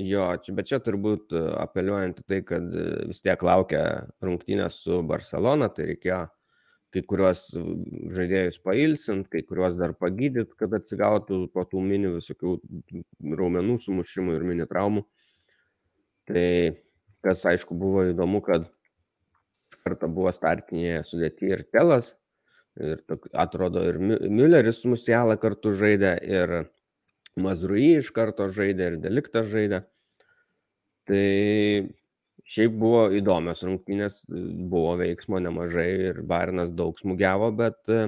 Jo, čia, bet čia turbūt apeliuojant į tai, kad vis tiek laukia rungtynės su Barcelona, tai reikėjo kai kuriuos žaidėjus pailsint, kai kuriuos dar pagydyt, kad atsigautų po tų mini visokių raumenų sumušimų ir mini traumų. Tai kas aišku buvo įdomu, kad kartą buvo startinėje sudėti ir Telas, ir atrodo ir Mülleris Musialą kartu žaidė, ir Mazrui iš karto žaidė, ir Deliktas žaidė. Tai Šiaip buvo įdomios rungtynės, buvo veiksmo nemažai ir Barinas daug smūgiavo, bet e,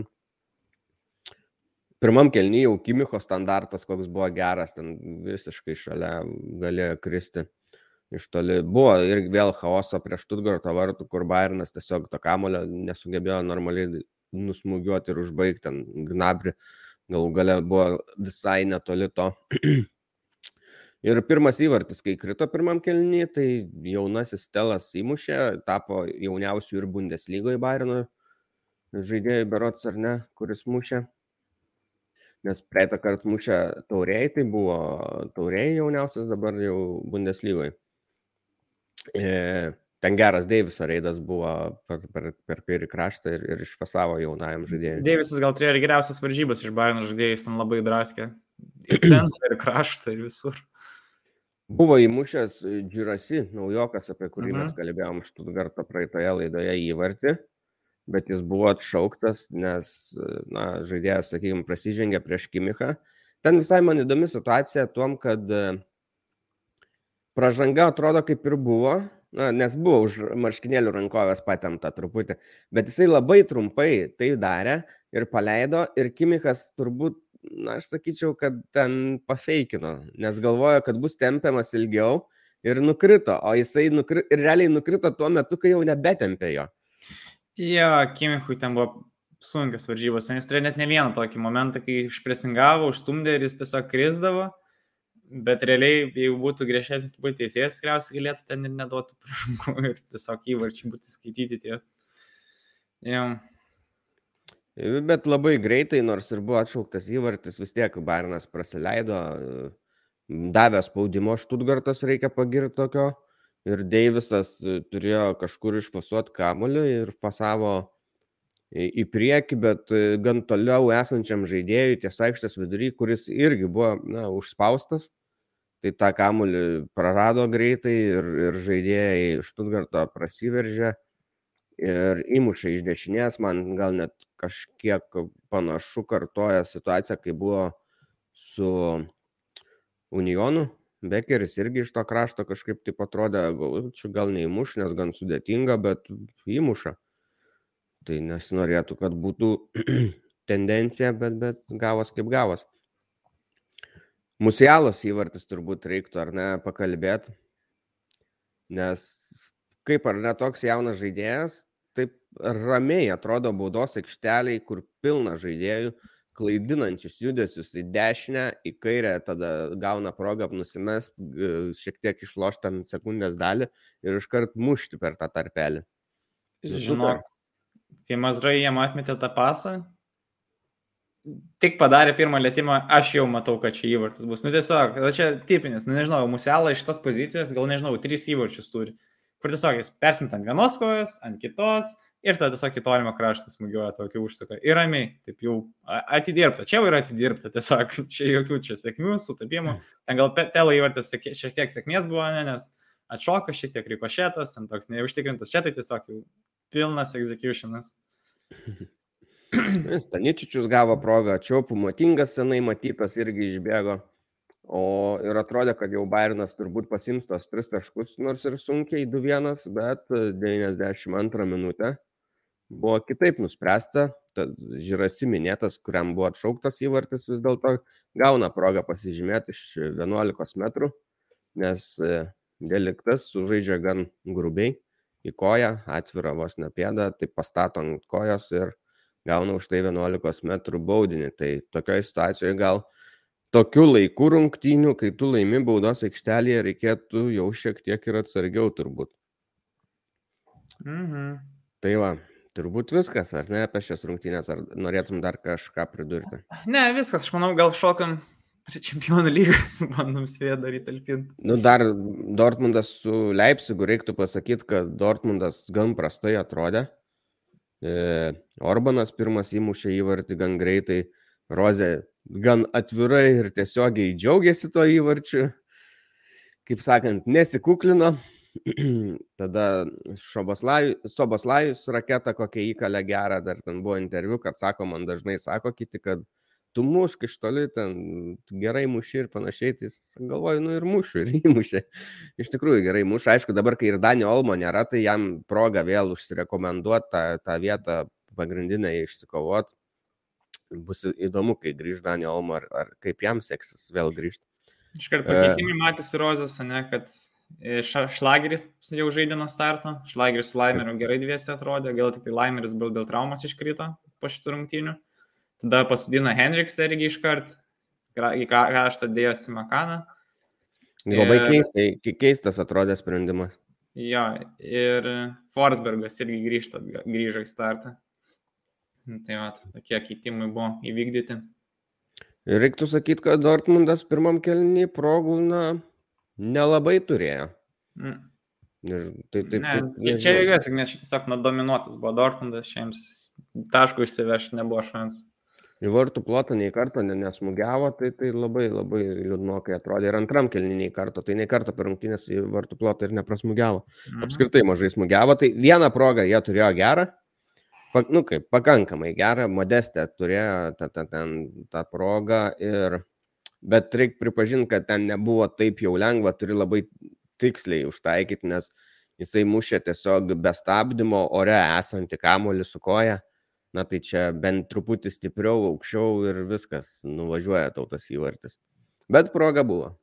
pirmam kelnyje jau Kimicho standartas, koks buvo geras, ten visiškai šalia galėjo kristi iš toli. Buvo ir vėl chaoso prieš Tutgarto vartų, kur Barinas tiesiog to kamulio nesugebėjo normaliai nusmūgiuoti ir užbaigti ten gnabri. Galų gale buvo visai netoli to Ir pirmas įvartis, kai krito pirmam kelnį, tai jaunasis Stelas įmušė, tapo jauniausių ir Bundeslygoje Bairino žaidėjai Berots ar ne, kuris mušė. Nes praeitą kartą mušė tauriai, tai buvo tauriai jauniausias, dabar jau Bundeslygoje. E, ten geras Deiviso reidas buvo per, per, per kairį kraštą ir, ir išfasavo jaunajam žaidėjui. Deivisas gal turėjo ir geriausias varžybas iš Bairno žaidėjų, jis ten labai draskė. Ir centrą, ir kraštą, ir visur. Buvo įmušęs Džirasi, naujokas, apie kurį mhm. mes kalbėjom Štutgarto praeitoje laidoje įvartį, bet jis buvo atšauktas, nes na, žaidėjas, sakykime, prasižengė prieš Kimichą. Ten visai man įdomi situacija tuom, kad pražanga atrodo kaip ir buvo, na, nes buvo už marškinėlių rankovės patemta truputį, bet jisai labai trumpai tai darė ir paleido ir Kimichas turbūt na, aš sakyčiau, kad ten pafeikino, nes galvojo, kad bus tempiamas ilgiau ir nukrito, o jisai nukri, ir realiai nukrito tuo metu, kai jau nebetempė jo. Jo, Kimichui ten buvo sunkios varžybos, nes turėjo net ne vieną tokį momentą, kai išpresingavo, užstumdė ir jis tiesiog krizdavo, bet realiai, jeigu būtų griežtesnis turbūt teisėjas, tikriausiai galėtų ten ir neduotų pražangų ir tiesiog įvarčiai būtų skaityti tie. Jau. Bet labai greitai, nors ir buvo atšauktas įvartis, vis tiek Barinas praleido, davė spaudimo Štutgartas, reikia pagirti tokio. Ir Deivisas e, turėjo kažkur išfasuoti kamuolį ir fasavo į priekį, bet e, gan toliau esančiam žaidėjui ties aikštės vidury, kuris irgi buvo na, užspaustas. Tai tą kamuolį prarado greitai ir, ir žaidėjai Štutgarto prasiveržė ir įmuša iš dešinės, man gal net kažkiek panašu kartoja situaciją, kai buvo su Unionu. Bekeris irgi iš to krašto kažkaip taip atrodė, čia gal neįmuš, nes gan sudėtinga, bet įmuša. Tai nesinorėtų, kad būtų tendencija, bet, bet gavos kaip gavos. Musialos įvartis turbūt reiktų ar ne pakalbėti, nes kaip ar ne toks jaunas žaidėjas, taip ramiai atrodo baudos aikšteliai, kur pilna žaidėjų, klaidinančius judesius į dešinę, į kairę, tada gauna progą nusimest, šiek tiek išlošti ant sekundės dalį ir iškart mušti per tą tarpelį. Nu, Žinok, kai Mazrai jam atmetė tą pasą, tik padarė pirmą lėtymą, aš jau matau, kad čia įvartis bus. Nu tiesiog, čia tipinis, nu nežinau, muselą iš tas pozicijas, gal nežinau, trys įvarčius turi kur tiesiog jis persimta ant vienos kojos, ant kitos ir tada tiesiog į tolimą kraštą smūgiuoja tokį užsuką. Ir ramiai, taip jau atidirbta. Čia jau yra atidirbta, tiesiog čia jokių čia sėkmių, sutapimų. Ten gal telo įvartas šiek tiek sėkmės buvo, ne, nes atšoko šiek tiek rikošėtas, ten toks neužtikrintas, čia tai tiesiog jau pilnas executionas. Staničičius gavo progą, Čiopų matingas senai matytas irgi išbėgo. O ir atrodė, kad jau Bairnas turbūt pasims tos tris taškus, nors ir sunkiai 2-1, bet 92 minutę buvo kitaip nuspręsta. Žirasi minėtas, kuriam buvo atšauktas įvartis, vis dėlto gauna progą pasižymėti iš 11 metrų, nes e, deliktas sužaidžia gan grubiai į koją, atvirą vos nepėdą, tai pastato ant kojos ir gauna už tai 11 metrų baudinį. Tai tokioje situacijoje gal tokiu laiku rungtynių, kai tu laimi baudos aikštelėje, reikėtų jau šiek tiek ir atsargiau turbūt. Mhm. Tai va, turbūt viskas, ar ne apie šias rungtynės, ar norėtum dar kažką pridurti? Ne, viskas, aš manau, gal šokam prie čempionų lygos, bandom svėję daryti talpinti. Nu, dar Dortmundas su Leipzigu reiktų pasakyti, kad Dortmundas gan prastai atrodė. E, Orbanas pirmas įmušė įvartį gan greitai, Rozė gan atvirai ir tiesiogiai džiaugiasi to įvarčiu, kaip sakant, nesikuklino. Tada Soboslajus raketą kokią įkalę gerą, dar ten buvo interviu, kad sako, man dažnai sako kiti, kad tu mušk iš toli, ten gerai muši ir panašiai, tai galvoju, nu ir mušiu, ir įmušė. Iš tikrųjų gerai muša, aišku, dabar, kai ir Danio Olmo nėra, tai jam proga vėl užsirekomenduoti tą, tą vietą pagrindinę išsikovot. Bus įdomu, kai grįž Danio Olmo, ar, ar kaip jam seksis vėl grįžti. Iškart pakeitimai e... matėsi Rozės, ne, kad Šlageris jau žaidė nuo starto, Šlageris su Laimeriu gerai dviesi atrodė, gal tik tai Laimeris dėl traumos iškrito po šitų rungtynių. Tada pasudina Henriksą irgi iškart, į kraštą dėjosi Makaną. Labai ir... keistai, keistas atrodė sprendimas. Jo, ir Forsbergas irgi grįžta, grįžo į startą. Nu, tai va, tokie keitimai buvo įvykdyti. Reiktų sakyti, kad Dortmundas pirmam kelnį progų na, nelabai turėjo. Mm. Ir tai taip. Ne, taip čia jėgas, nes tiesiog nudominuotas buvo Dortmundas, šiems taškų išsivežti nebuvo šansų į vartų plotą nei karto ne, nesmugiavo, tai, tai labai labai liūdnokai atrodė. Ir antram kelniui nei karto, tai nei karto per rungtynės į vartų plotą ir neprasmugiavo. Mhm. Apskritai mažai smugiavo, tai vieną progą jie turėjo gerą, pa, nu kaip, pakankamai gerą, modestę turėjo tą, tą, tą, tą progą, ir, bet reikia pripažinti, kad ten nebuvo taip jau lengva, turi labai tiksliai užtaikyti, nes jisai mušė tiesiog be stabdymo ore esantį kamolį su koja na tai čia bent truputį stipriau, aukščiau ir viskas, nuvažiuoja tautas įvartis. Bet proga buvo.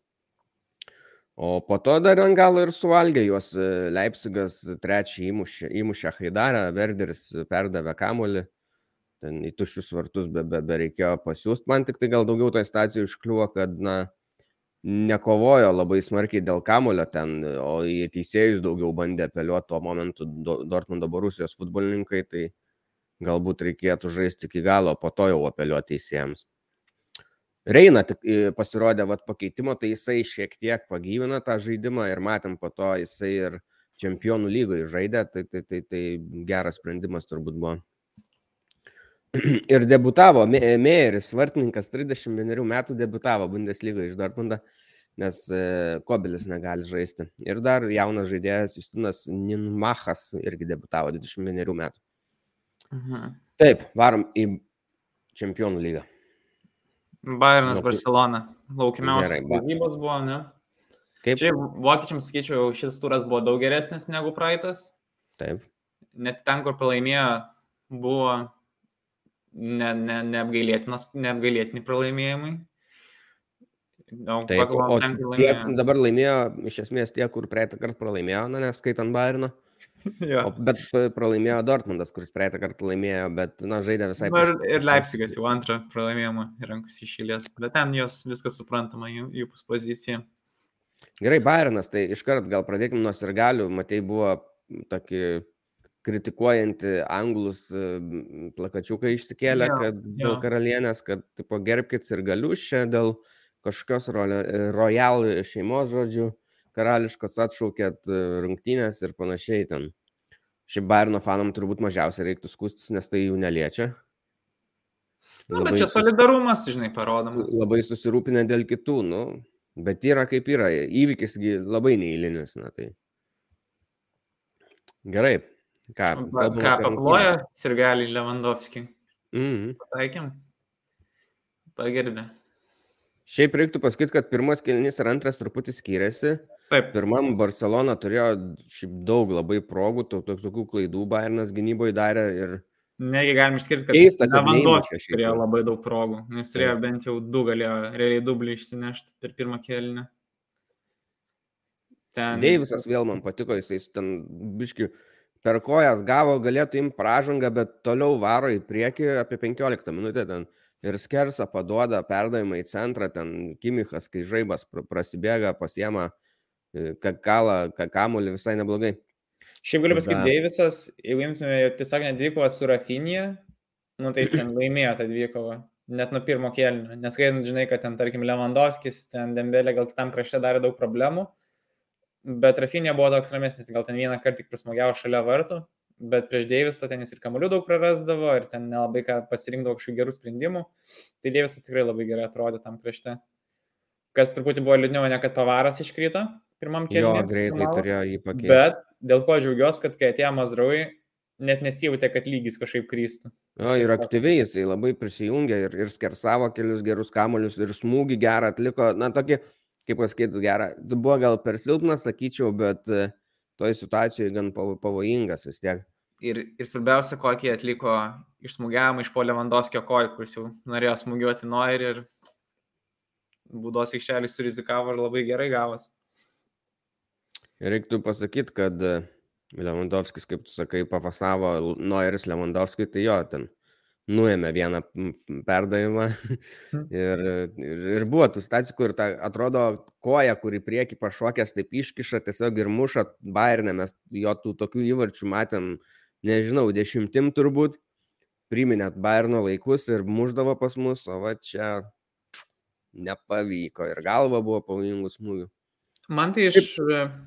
O po to dar ant galo ir suvalgė juos e, Leipzigas trečią įmušė, įmušė Haidarą, Verderis perdavė kamolį, ten į tuščius vartus be, be, be reikėjo pasiūsti. Man tik tai gal daugiau toje stacijoje užkliuvo, kad, na, nekovojo labai smarkiai dėl kamulio ten, o į teisėjus daugiau bandė apeliuoti tuo momentu Dortmundo Borusijos futbolininkai, tai galbūt reikėtų žaisti iki galo, po to jau apeliuoti teisėjams. Reina pasirodė vat, pakeitimo, tai jisai šiek tiek pagyvina tą žaidimą ir matėm po to jisai ir čempionų lygoje žaidė, tai, tai, tai, tai geras sprendimas turbūt buvo. Ir debutavo, Meijeris, vartininkas, 31 metų debutavo Bundeslygoje iš Dortmundo, nes e, Kobelis negali žaisti. Ir dar jaunas žaidėjas Justinas Ninmachas irgi debutavo 21 metų. Mhm. Taip, varom į čempionų lygą. Bayernas, Barcelona. Laukimiausias varžybos buvo, ne? Kaip? Čia vokiečiams, sakyčiau, šis turas buvo daug geresnis negu praeitas. Taip. Net ten, kur pralaimėjo, buvo ne, ne, neapgailėtini pralaimėjimai. Daug Taip, o ten, tiek, dabar laimėjo iš esmės tie, kur praeitą kartą pralaimėjo, na, neskaitant Bayerno. O, bet pralaimėjo Dortmundas, kuris praeitą kartą laimėjo, bet, na, žaidė visai. Ir, ir Leipzigas jau antrą pralaimėjimą rankus išėlės, bet ten jos viskas suprantama, jų, jų pozicija. Gerai, Bayernas, tai iškart gal pradėkime nuo sirgalių, matai, buvo tokį kritikuojanti anglus plakačiuką išsikėlė, ja, kad ja. dėl karalienės, kad tipo, gerbkit ir galius čia dėl kažkokios royal šeimos žodžių karališkos atšaukėt e, rungtynės ir panašiai ten. Šiaip Bayerno fanam turbūt mažiausiai reiktų skustis, nes tai jų neliečia. Na, labai bet čia solidarumas, žinai, parodomas. Labai susirūpinę dėl kitų, nu, bet yra kaip yra, įvykisgi labai neįlinis, na tai. Gerai. Ką, ką paploja Sirgelį Lewandowski? Mhm. Mm Pataikėm. Pagerbė. Šiaip reiktų pasakyti, kad pirmas kelnys ir antras truputį skiriasi. Taip. Pirmam Barcelona turėjo šiaip daug labai progų, tokių klaidų Bayernas gynyboje darė ir... Negi galim išskirti, kad keista, kad Lewandowski turėjo labai daug progų, nes turėjo Taip. bent jau du galėjo realiai dublį išsinešti per pirmą kėlinį. Ten... Deivisas vėl man patiko, jisai ten biški per kojas gavo, galėtų imti pražangą, bet toliau varo į priekį apie 15 minutę ten ir skersa paduoda perdavimą į centrą, ten Kimichas, kai žaibas prasibėga, pasiema kalą, kamuolį visai neblogai. Šiaip galiu pasakyti. Deivisas, jeigu imtume tiesiog nedvykovą su Rafinija, nu tai jis ten laimėjo tą dvikovą, net nuo pirmo kėlinio. Nes kai žinai, kad ten, tarkim, Lewandowskis, ten Dembelė gal kitam krašte darė daug problemų, bet Rafinija buvo toks ramesnis, gal ten vieną kartą tik prismogiavo šalia vartų, bet prieš Deivisą ten jis ir kamolių daug prarasdavo ir ten nelabai ką pasirinkdavo kažkokių gerų sprendimų. Tai Deivisas tikrai labai gerai atrodė tam krašte. Kas truputį buvo liūdniau, ne kad pavaras iškrito pirmam keliui. Jo, greitai turėjo jį pakeisti. Bet dėl ko džiaugiuosi, kad kai atėjo Mazraui, net nesijūtė, kad lygis kažkaip krystų. Jo, ir aktyviai jisai labai prisijungė ir, ir skersavo kelius gerus kamolius ir smūgį gerą atliko. Na, tokį, kaip pasakyti, gerą. Buvo gal per silpnas, sakyčiau, bet uh, toj situacijoje gan pavojingas vis tiek. Ir, ir svarbiausia, kokį atliko išsmūgiavimą iš polio Vandovskio kojų, kuris jau norėjo smūgiuoti Noirį ir būdos aikštelis surizikavo ir labai gerai gavos. Reiktų pasakyti, kad e, Lewandowskis, kaip tu sakai, pafasavo Noiris Lewandowskis, tai jo, ten nuėmė vieną perdavimą hm. ir, ir, ir buvo tų stacijų, kur ta, atrodo koja, kuri prieki pašokęs, taip iškiša tiesiog ir muša Bayernė, mes jo tų tokių įvarčių matėm, nežinau, dešimtim turbūt, priminėt Bayerno laikus ir muždavo pas mus, o va čia nepavyko ir galva buvo pavojingų smūgių. Man tai iš Kaip...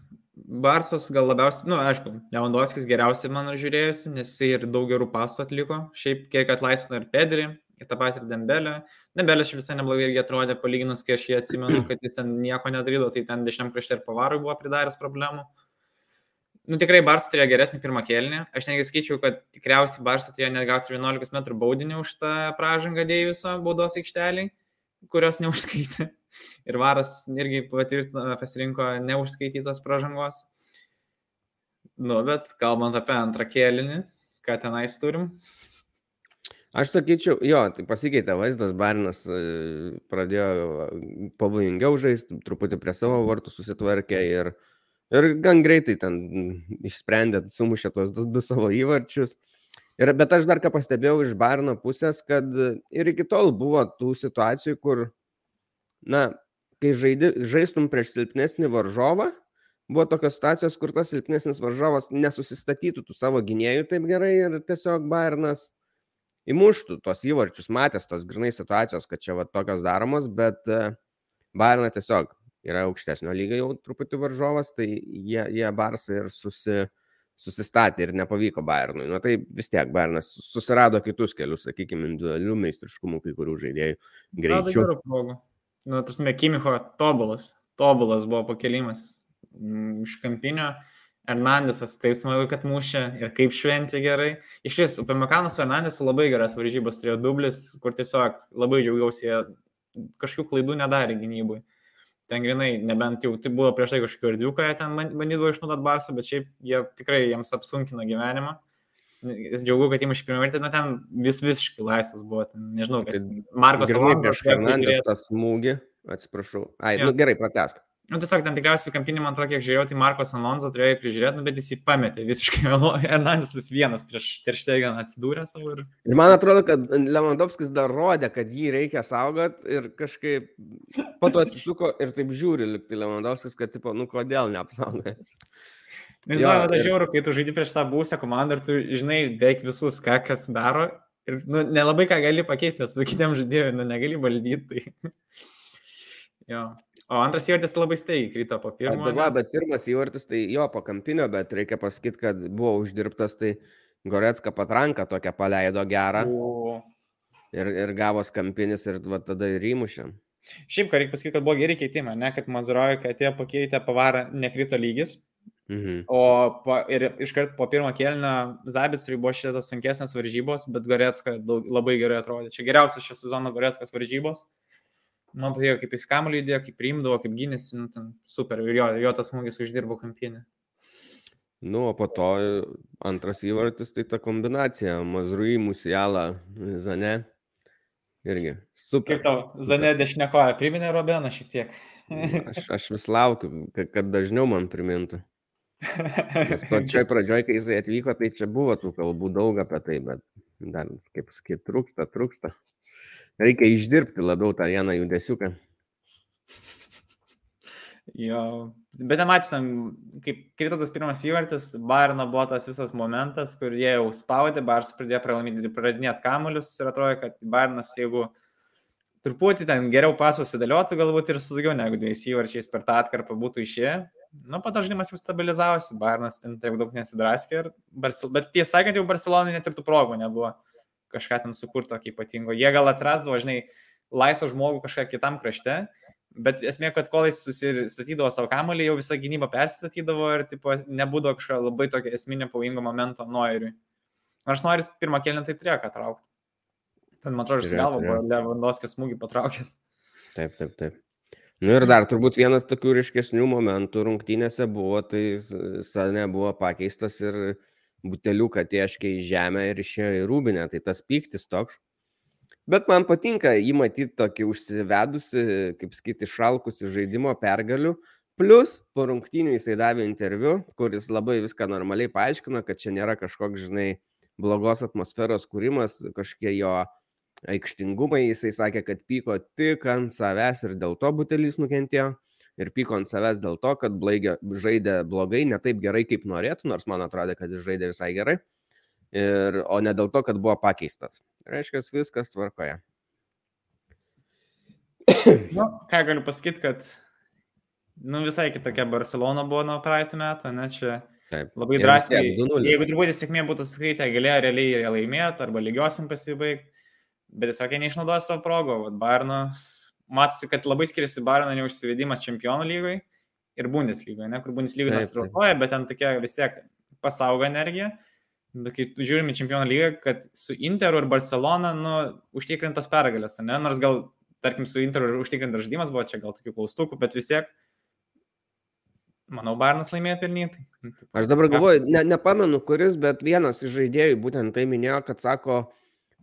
Barsas gal labiausiai, na, nu, aišku, Lewandowskis geriausiai mano žiūrėjusi, nes jisai ir daug gerų pasų atliko. Šiaip kiek atlaisvino ir Pedri, ir tą patį ir Dembelę. Dembelė šiaip visai neblogai irgi atrodė, palyginus, kai aš jį atsimenu, kad jis ten nieko nedarydavo, tai ten dešiniam krašte ir pavarui buvo pridaręs problemų. Nu, tikrai Barsas turėjo geresnį pirmą kėlinį. Aš netgi skaičiau, kad tikriausiai Barsas turėjo net gauti 11 m baudinį už tą pražangą Deiviso baudos aikšteliai, kurios neužskaitė. Ir varas irgi patvirtino, pasirinko neužskaitytos pražangos. Nu, bet kalbant apie antrą kėlinį, ką tenais turim. Aš sakyčiau, jo, tai pasikeitė vaizdas, Barinas e, pradėjo pavojingiau žaisti, truputį prie savo vartų susitvarkė ir, ir gan greitai ten išsprendė, sumušė tos du, du savo įvarčius. Ir, bet aš dar ką pastebėjau iš Barino pusės, kad ir iki tol buvo tų situacijų, kur na, kai žaidi, žaistum prieš silpnesnį varžovą, buvo tokios situacijos, kur tas silpnesnis varžovas nesusistatytų tų savo gynėjų taip gerai ir tiesiog Bairnas įmuštų tos įvarčius, matęs tos grinai situacijos, kad čia va tokios daromos, bet e, Bairna tiesiog yra aukštesnio lygio jau truputį varžovas, tai jie, jie Barsai ir susi, susistatė ir nepavyko Bayernui. Na tai vis tiek Bayernas susirado kitus kelius, sakykime, individualių meistriškumų kai kurių žaidėjų greičiau. Nu, tas Mekimicho tobulas, tobulas buvo pakelimas mm, iš kampinio. Hernandesas taip smagu, kad mušė ir kaip šventė gerai. Iš ties, Upamekanas su Hernandesu labai geras varžybas turėjo dublis, kur tiesiog labai džiaugiausi, jie kažkokių klaidų nedarė gynybui. Ten grinai, nebent jau tai buvo prieš tai kažkokiu erdviu, ką jie ten bandydavo išnaudoti Barsą, bet šiaip jie tikrai jiems apsunkino gyvenimą. Džiaugiu, kad įmušė pirmą kartą, nu ten vis visiškai laisvas buvo, ten, nežinau, kas. Markas Alonso. Prieš Hernandės tą smūgį, atsiprašau. Ai, ja. nu gerai, pratesk. Nu, tiesiog ten tikriausiai kampinį, man atrodo, kiek žiūrėjau, tai Markos Alonso turėjo prižiūrėti, nu, bet jis jį pametė visiškai. Hernandesas vienas prieš Terštegan atsidūrė savo. Ir... ir man atrodo, kad Lewandowskis dar rodė, kad jį reikia saugot ir kažkaip po to atsisuko ir taip žiūri, liktai Lewandowskis, kad, tipo, nu, kodėl neapsaugai. Nežinau, bet ir... žiauru, kai tu žaidži prieš tą būsę komandą ir tu žinai beveik visus, ką kas daro. Ir nu, nelabai ką gali pakeisti, su kitiem žaidėjui nu, negali valdyti. Tai... jo. O antras įvartis labai staigiai krito po pirmo. Bet, va, bet pirmas įvartis tai jo po kampinio, bet reikia pasakyti, kad buvo uždirbtas, tai Goretska patranka tokią paleido gerą. O. Ir, ir gavos kampinis ir va, tada ir įmušėm. Šiaip, ką reikia pasakyti, kad buvo geri keitimai, ne, kad Mazurojo, kai atėjo pakeitę pavarą, nekrito lygis, Mhm. O po, ir iškart po pirmo kėlinio Zabitsui buvo šitas sunkesnės varžybos, bet Goretska daug, labai gerai atrodė. Čia geriausios šio sezono Goretskas varžybos. Man patiko, kaip jis kamuolį įdėjo, kaip priimdavo, kaip gynėsi, nu, ten super. Ir jo, jo tas smūgis uždirbo kampinį. Nu, o po to antras įvartis, tai ta kombinacija. Mazrui, Musiala, Zane. Irgi. Super. Kaip tau, Zane dešinėkoja, priminė Robeną šiek tiek. aš, aš vis laukiu, kad dažniau man primintų. Nes pačioj pradžioj, kai jisai atvyko, tai čia buvo tų kalbų daug apie tai, bet dar, kaip sakyti, trūksta, trūksta. Reikia išdirbti labiau tą vieną judesiuką. Jo, bet nematysim, kaip krito tas pirmas įvartis, Bairno buvo tas visas momentas, kur jie jau spaudė, Bars pradėjo pralaimėti pradinės kamuolius ir atrodo, kad Bairnas, jeigu truputį ten geriau pasusidėliotų galbūt ir su daugiau negu dviejais įvarčiais per tą atkarpą būtų išėję. Nu, pat žaidimas jau stabilizavosi, Bayernas ten tiek daug nesidraskė, ir Barcel... bet tiesą sakant, jau Barcelonai net ir tų progų nebuvo kažką ten sukurto tokio ypatingo. Jie gal atrasdavo, žinai, laisvą žmogų kažką kitam krašte, bet esmė, kad kol jis susistatydavo savo kamolį, jau visa gynyba persistatydavo ir tipo, nebūdavo kažkokio labai tokio esminio pavojingo momento Noiriui. Nors Noiris pirmą kelią tai turėjo ką traukti. Ten, man atrodo, galva buvo Lewandowskis smūgį patraukęs. Taip, taip, taip. Nu ir dar turbūt vienas tokių ryškesnių momentų rungtynėse buvo, tai Sane buvo pakeistas ir buteliuką tieškiai į žemę ir išėjo į rūbinę, tai tas pyktis toks. Bet man patinka jį matyti tokį užsivedusi, kaip sakyti, šalkusi žaidimo pergalių. Plus, po rungtynių jisai davė interviu, kuris labai viską normaliai paaiškino, kad čia nėra kažkoks, žinai, blogos atmosferos kūrimas, kažkokie jo aikštingumai, jisai sakė, kad pyko tik ant savęs ir dėl to butelis nukentėjo. Ir pyko ant savęs dėl to, kad blaigė, žaidė blogai, ne taip gerai, kaip norėtų, nors man atrodė, kad jis žaidė visai gerai. Ir, o ne dėl to, kad buvo pakeistas. Reiškia, viskas tvarkoje. Nu, ką galiu pasakyti, kad nu, visai kitokia Barcelona buvo nuo praeitų metų, ne čia Taip. labai drąsiai. Jeigu truputį sėkmė būtų skaitę, galėjo realiai laimėti arba lygiosim pasibaigti bet tiesiog jie neišnaudoja savo progų. Bayernas, matosi, kad labai skiriasi Bayerno neužsivedimas čempionų lygoje ir Bundeslygoje, ne, kur Bundeslygoje nesitraukoja, bet ten tokia vis tiek pasaugo energija. Bet kai žiūrime čempionų lygą, kad su Interu ir Barcelona, nu, užtikrintas pergalės, ne, nors gal, tarkim, su Interu ir užtikrintas žaidimas buvo čia gal tokių klaustukų, bet vis tiek Manau, Barnas laimėjo pelnytai. Aš dabar galvoju, ne, nepamenu kuris, bet vienas iš žaidėjų būtent tai minėjo, kad sako,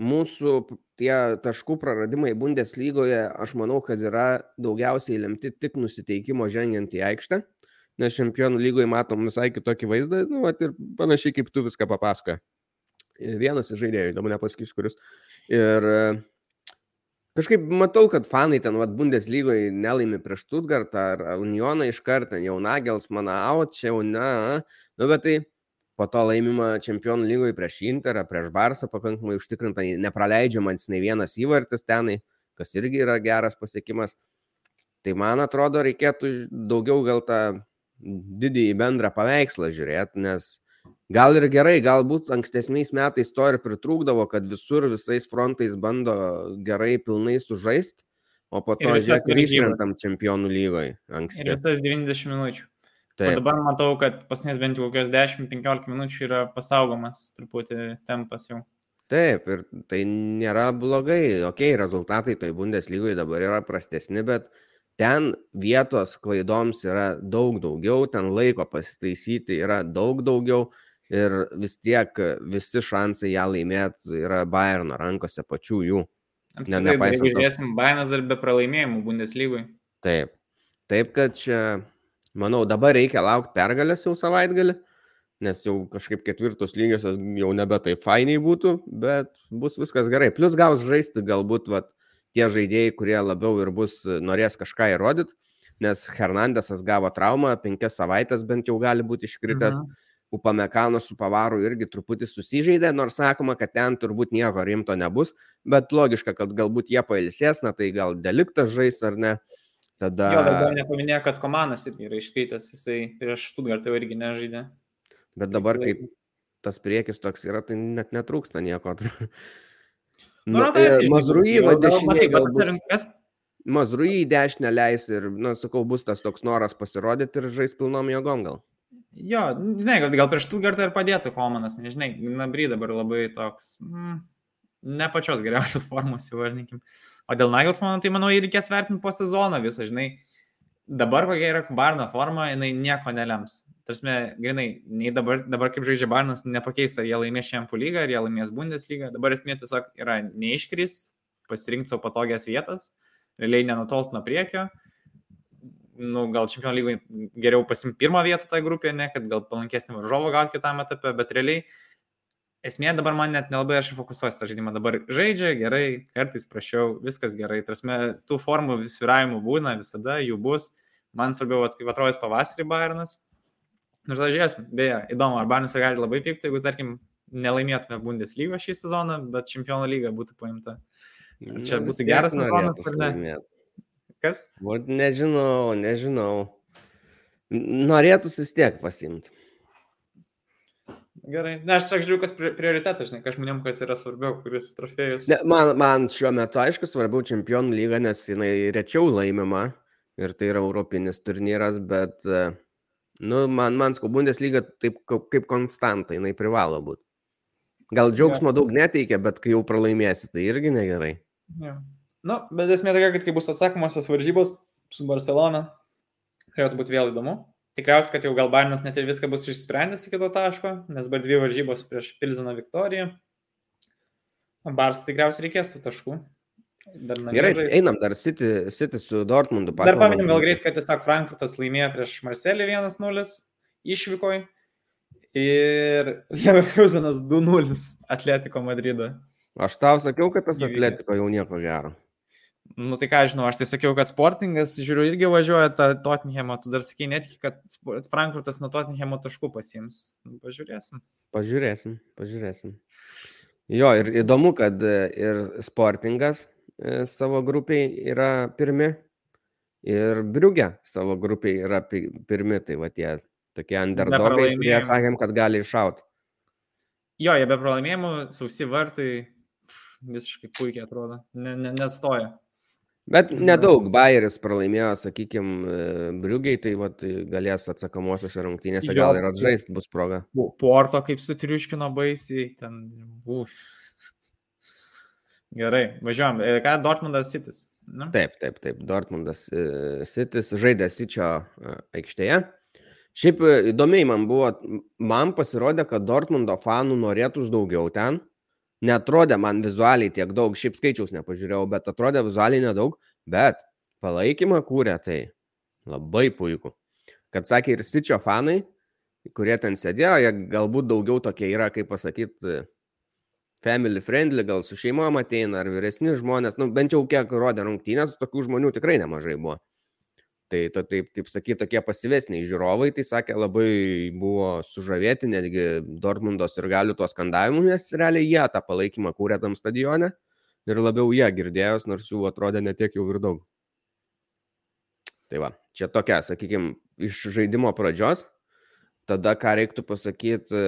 mūsų tie taškų praradimai Bundeslygoje, aš manau, kad yra daugiausiai lemti tik nusiteikimo žengiant į aikštę, nes čempionų lygoje matom visai kitokį vaizdą, nu, at, ir panašiai kaip tu viską papasakoji. Vienas iš žaidėjų, dabar nepasakysiu, kuris. Ir kažkaip matau, kad fanai ten, vad, Bundeslygoje nelaimi prieš Stuttgartą ar Unioną iš karto, jau Nagels, manau, čia jau ne, nu, bet tai po to laimimą čempionų lygoje prieš Interą, prieš Barsą pakankamai užtikrintai, nepraleidžiamas nei vienas įvartis tenai, kas irgi yra geras pasiekimas. Tai man atrodo, reikėtų daugiau gal tą didįjį bendrą paveikslą žiūrėti, nes gal ir gerai, galbūt ankstesniais metais to ir pritrūkdavo, kad visur visais frontais bando gerai pilnai sužaisti, o po to žiūrėk, ir išrentam čempionų lygoje. Ir visas 90 minučių. Taip. O dabar matau, kad pasinės bent jau kokias 10-15 minučių yra pasaugomas truputį tempas jau. Taip, ir tai nėra blogai. Ok, rezultatai toj Bundeslygoje dabar yra prastesni, bet ten vietos klaidoms yra daug daugiau, ten laiko pasitaisyti yra daug daugiau ir vis tiek visi šansai ją laimėti yra Bayerno rankose pačių jų. Ne, Jeigu žiūrėsim, Bayernas dar be pralaimėjimų Bundeslygoje. Taip. Taip, kad čia Manau, dabar reikia laukti pergalės jau savaitgalį, nes jau kažkaip ketvirtos lygiosios jau nebe taip fainiai būtų, bet bus viskas gerai. Plus gaus žaisti galbūt vat, tie žaidėjai, kurie labiau ir bus norės kažką įrodyti, nes Hernandesas gavo traumą, penkias savaitės bent jau gali būti iškritęs. Mhm. Upamekano su Pavaru irgi truputį susižeidė, nors sakoma, kad ten turbūt nieko rimto nebus, bet logiška, kad galbūt jie pailsės, na tai gal deliktas žais ar ne. Uh, Tada... Jo, dar nepaminėjo, kad komandas irgi yra iškritęs, jisai prieš Stuttgartą irgi nežaidė. Bet dabar, kai tas priekis toks yra, tai net netrūksta nieko. Nu, nu, e, Mazrui va dešinė galbūt. Mazrui į dešinę leis ir, na, nu, sakau, bus tas toks noras pasirodyti ir žais pilnom jėgom gal. Jo, žinai, gal, gal prieš Stuttgartą ir padėtų Komanas, nežinai, Nabry dabar labai toks, mm, ne pačios geriausios formos, įvardinkim. O dėl Nagelsmano, tai manau, reikės vertinti po sezono visą, žinai. Dabar kokia yra Barno forma, jinai nieko nelems. Tarsi, grinai, nei dabar, dabar kaip žaidžia Barnas, nepakeis, ar jie laimės Šempų lygą, ar jie laimės Bundeslygą. Dabar esmė tiesiog yra neiškris, pasirinkti savo patogias vietas, realiai nenutolt nuo priekio. Nu, gal čempionų lygoje geriau pasimti pirmą vietą tą grupę, ne, kad gal palankesnį varžovą gauti kitam etape, bet realiai esmė dabar man net nelabai aš fokusuoju tą žaidimą. Dabar žaidžia gerai, kartais prašiau, viskas gerai. Tarsi, tų formų sviravimų būna visada, jų bus. Man svarbiau, kaip atrodys pavasarį Bayernas. Nu, tada žiūrėsim. Beje, įdomu, ar Bayernas gali labai pykti, jeigu, tarkim, nelaimėtume Bundeslygo šį sezoną, bet Čempionų lyga būtų paimta. Čia būtų geras sezonas ar ne? laimėt. Kas? Vat nežinau, nežinau. Norėtųsi vis tiek pasimti. Gerai. Ne, aš tiesiog žiūriu, kas pri- prioritetas, žinai, kažmonėm, kas yra svarbiau, kuris trofėjus. Ne, man, man šiuo metu aišku svarbiau čempionų lyga, nes jinai rečiau laimima ir tai yra europinis turnyras, bet e, nu, man, man skubundės lyga taip kaip, konstanta, jinai privalo būti. Gal džiaugsmo daug neteikia, bet kai jau pralaimėsi, tai irgi negerai. Ja. Nu, bet esmė tokia, kad kai bus atsakomosios varžybos su Barcelona, turėtų būti vėl įdomu. Tikriausiai, kad jau gal Bairnas net ir viską bus išsprendęs iki to taško, nes dabar dvi varžybos prieš Pilzino Viktoriją. Bars tikriausiai reikės tų taškų. Dar Gerai, žais. einam dar City, City su Dortmundu. Dar pakalbam. paminim gal greit, kad tiesiog Frankfurtas laimėjo prieš Marselį 1-0 išvykoj ir Leverkusenas 2-0 Atletiko Madrido. Aš tau sakiau, kad tas atletiko jau nieko gero. Nu tai ką žinau, aš tai sakiau, kad Sportingas, žiūriu, irgi važiuoja tą Tottenhamą, tu dar sakai, netiki, kad Frankfurtas nuo Tottenhamo taškų pasims. Nu, Pažiūrėsim. Pažiūrėsim, pažiūrėsim. Jo, ir įdomu, kad e, ir Sportingas e, savo grupiai yra pirmi, ir Briugė savo grupiai yra pi- pirmi, tai va tie tokie underdogai, kurie sakėm, kad gali iššauti. Jo, jie be pralaimėjimų, sausi vartai visiškai puikiai atrodo. Ne, ne, nestoja. Bet Mhm. nedaug Bayeris pralaimėjo, sakykime, Briugiai, tai va galės atsakomosiose rungtynėse gal ir atžaisti bus proga. Po- Porto kaip sutriuškino baisiai, ten. Uf. Gerai, važiuojam. E, Ką Dortmundas Sitis? Nu? Taip, taip, taip. Dortmundas e, Sitis žaidė Sičio e, aikštėje. Šiaip e, įdomiai man buvo, man pasirodė, kad Dortmundo fanų norėtųs daugiau ten. Netrodė man vizualiai tiek daug, šiaip skaičiaus nepažiūrėjau, bet atrodė vizualiai nedaug, bet palaikymą kūrė tai labai puiku. Kad sakė ir Sičio fanai, kurie ten sėdėjo, jie galbūt daugiau tokie yra, kaip pasakyti, family friendly, gal su šeimom ateina, ar vyresni žmonės, nu bent jau kiek rodė rungtynės, tokių žmonių tikrai nemažai buvo. Tai to, taip, kaip sakyt, tokie pasivesniai žiūrovai, tai sakė, labai buvo sužavėti netgi Dortmundos ir galių tuo skandavimu, nes realiai jie tą palaikymą kūrė tam stadione ir labiau jie girdėjos, nors jų atrodė netiek jau ir daug. Tai va, čia tokia, sakykime, iš žaidimo pradžios. Tada ką reiktų pasakyti,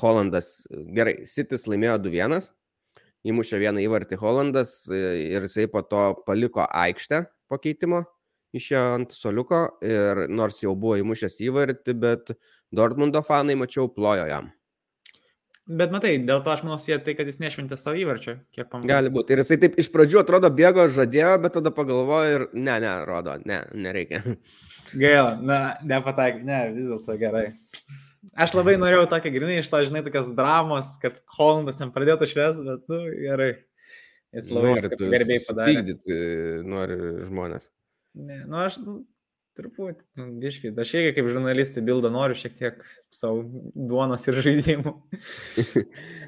Holandas, gerai, Sitis laimėjo 2-1, įmušė vieną įvartį Holandas e, ir jisai po to paliko aikštę po keitimo, išėjo ant soliuko ir nors jau buvo įmušęs įvartį, bet Dortmundo fanai, mačiau, plojo jam. Bet matai, dėl to aš manau, sieja tai, kad jis nešventė savo įvarčio, kiek pamačiau. Gali būti. Ir jisai taip iš pradžių atrodo bėgo, žadėjo, bet tada pagalvojo ir ne, ne, rodo, ne, nereikia. Gaila, na, nepataik, ne, vis dėlto gerai. Aš labai norėjau tokią grinai iš to, žinai, tokias dramos, kad Hollandas jam pradėtų švies, bet, nu, gerai. Jis labai Nori garbiai padarė. supykdyti, nori žmonės. Ne, nu, aš, nu, truputį, nu, biškai, aš irgi kaip žurnalistė bildą noriu šiek tiek savo duonos ir žaidimų.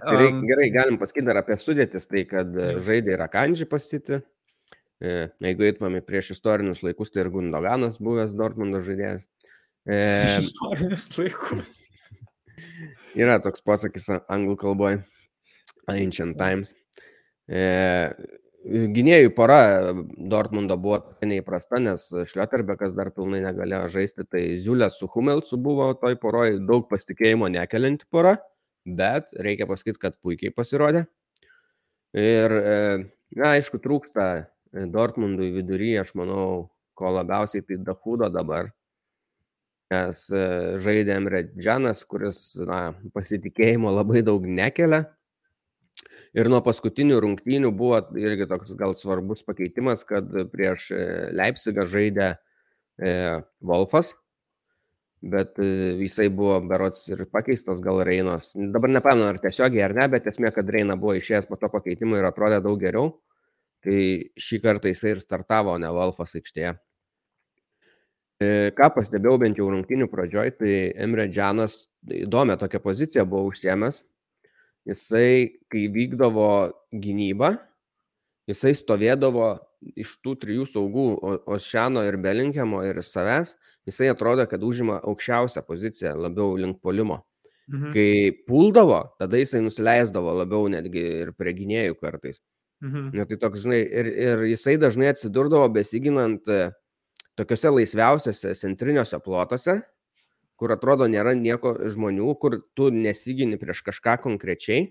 Gerai, Um, gerai, galim pasakyti dar apie sudėtis, tai kad e, Jo. žaidė ir Akandži pasiti. Jeigu eitumėme prieš istorinius laikus, tai ir Gundoganas buvęs Dortmundo žaidėjas. E, Iš istorinius laikus. yra toks posakis anglų kalboje. Ancient Times. E, gynėjų pora Dortmundo buvo neįprasta, nes Šlioterbekas dar pilnai negalėjo žaisti, tai Ziulė su Humelsu buvo toj poroj daug pasitikėjimo nekelianti pora, bet reikia pasakyti, kad puikiai pasirodė. Ir, e, na, aišku, trūksta e, Dortmundui vidury, aš manau, ko labiausiai tai Dahudo dabar. Nes e, žaidė Emre Džanas, kuris, na, pasitikėjimo labai daug nekelia. Ir nuo paskutinių rungtynių buvo irgi toks gal svarbus pakeitimas, kad prieš e, Leipzigą žaidė e, Wolfas, bet e, jisai buvo berots ir pakeistas gal Reinos. Dabar nepamenu, ar tiesiogiai ar ne, bet esmė, kad Reina buvo išėjęs po to pakeitimo ir atrodė daug geriau. Tai šį kartą jisai ir startavo, ne Wolfas aikštėje. Ką pastebėjau bent jau rungtynių pradžioj, tai Emre Džanas įdomią tokią poziciją buvo užsiemęs. Jisai, kai vykdavo gynyba, jisai stovėdavo iš tų trijų saugų, O- Ošiano ir Belinkemo ir savęs, jisai atrodo, kad užima aukščiausią poziciją, labiau link polimo. Mhm. Kai puldavo, tada jisai nusileisdavo labiau netgi ir prie gynėjų kartais. Mhm. Na, tai toks, žinai, ir, ir jisai dažnai atsidurdavo besiginant e, tokiuose laisviausiuose centriniuose plotuose, kur atrodo nėra nieko žmonių, kur tu nesigini prieš kažką konkrečiai,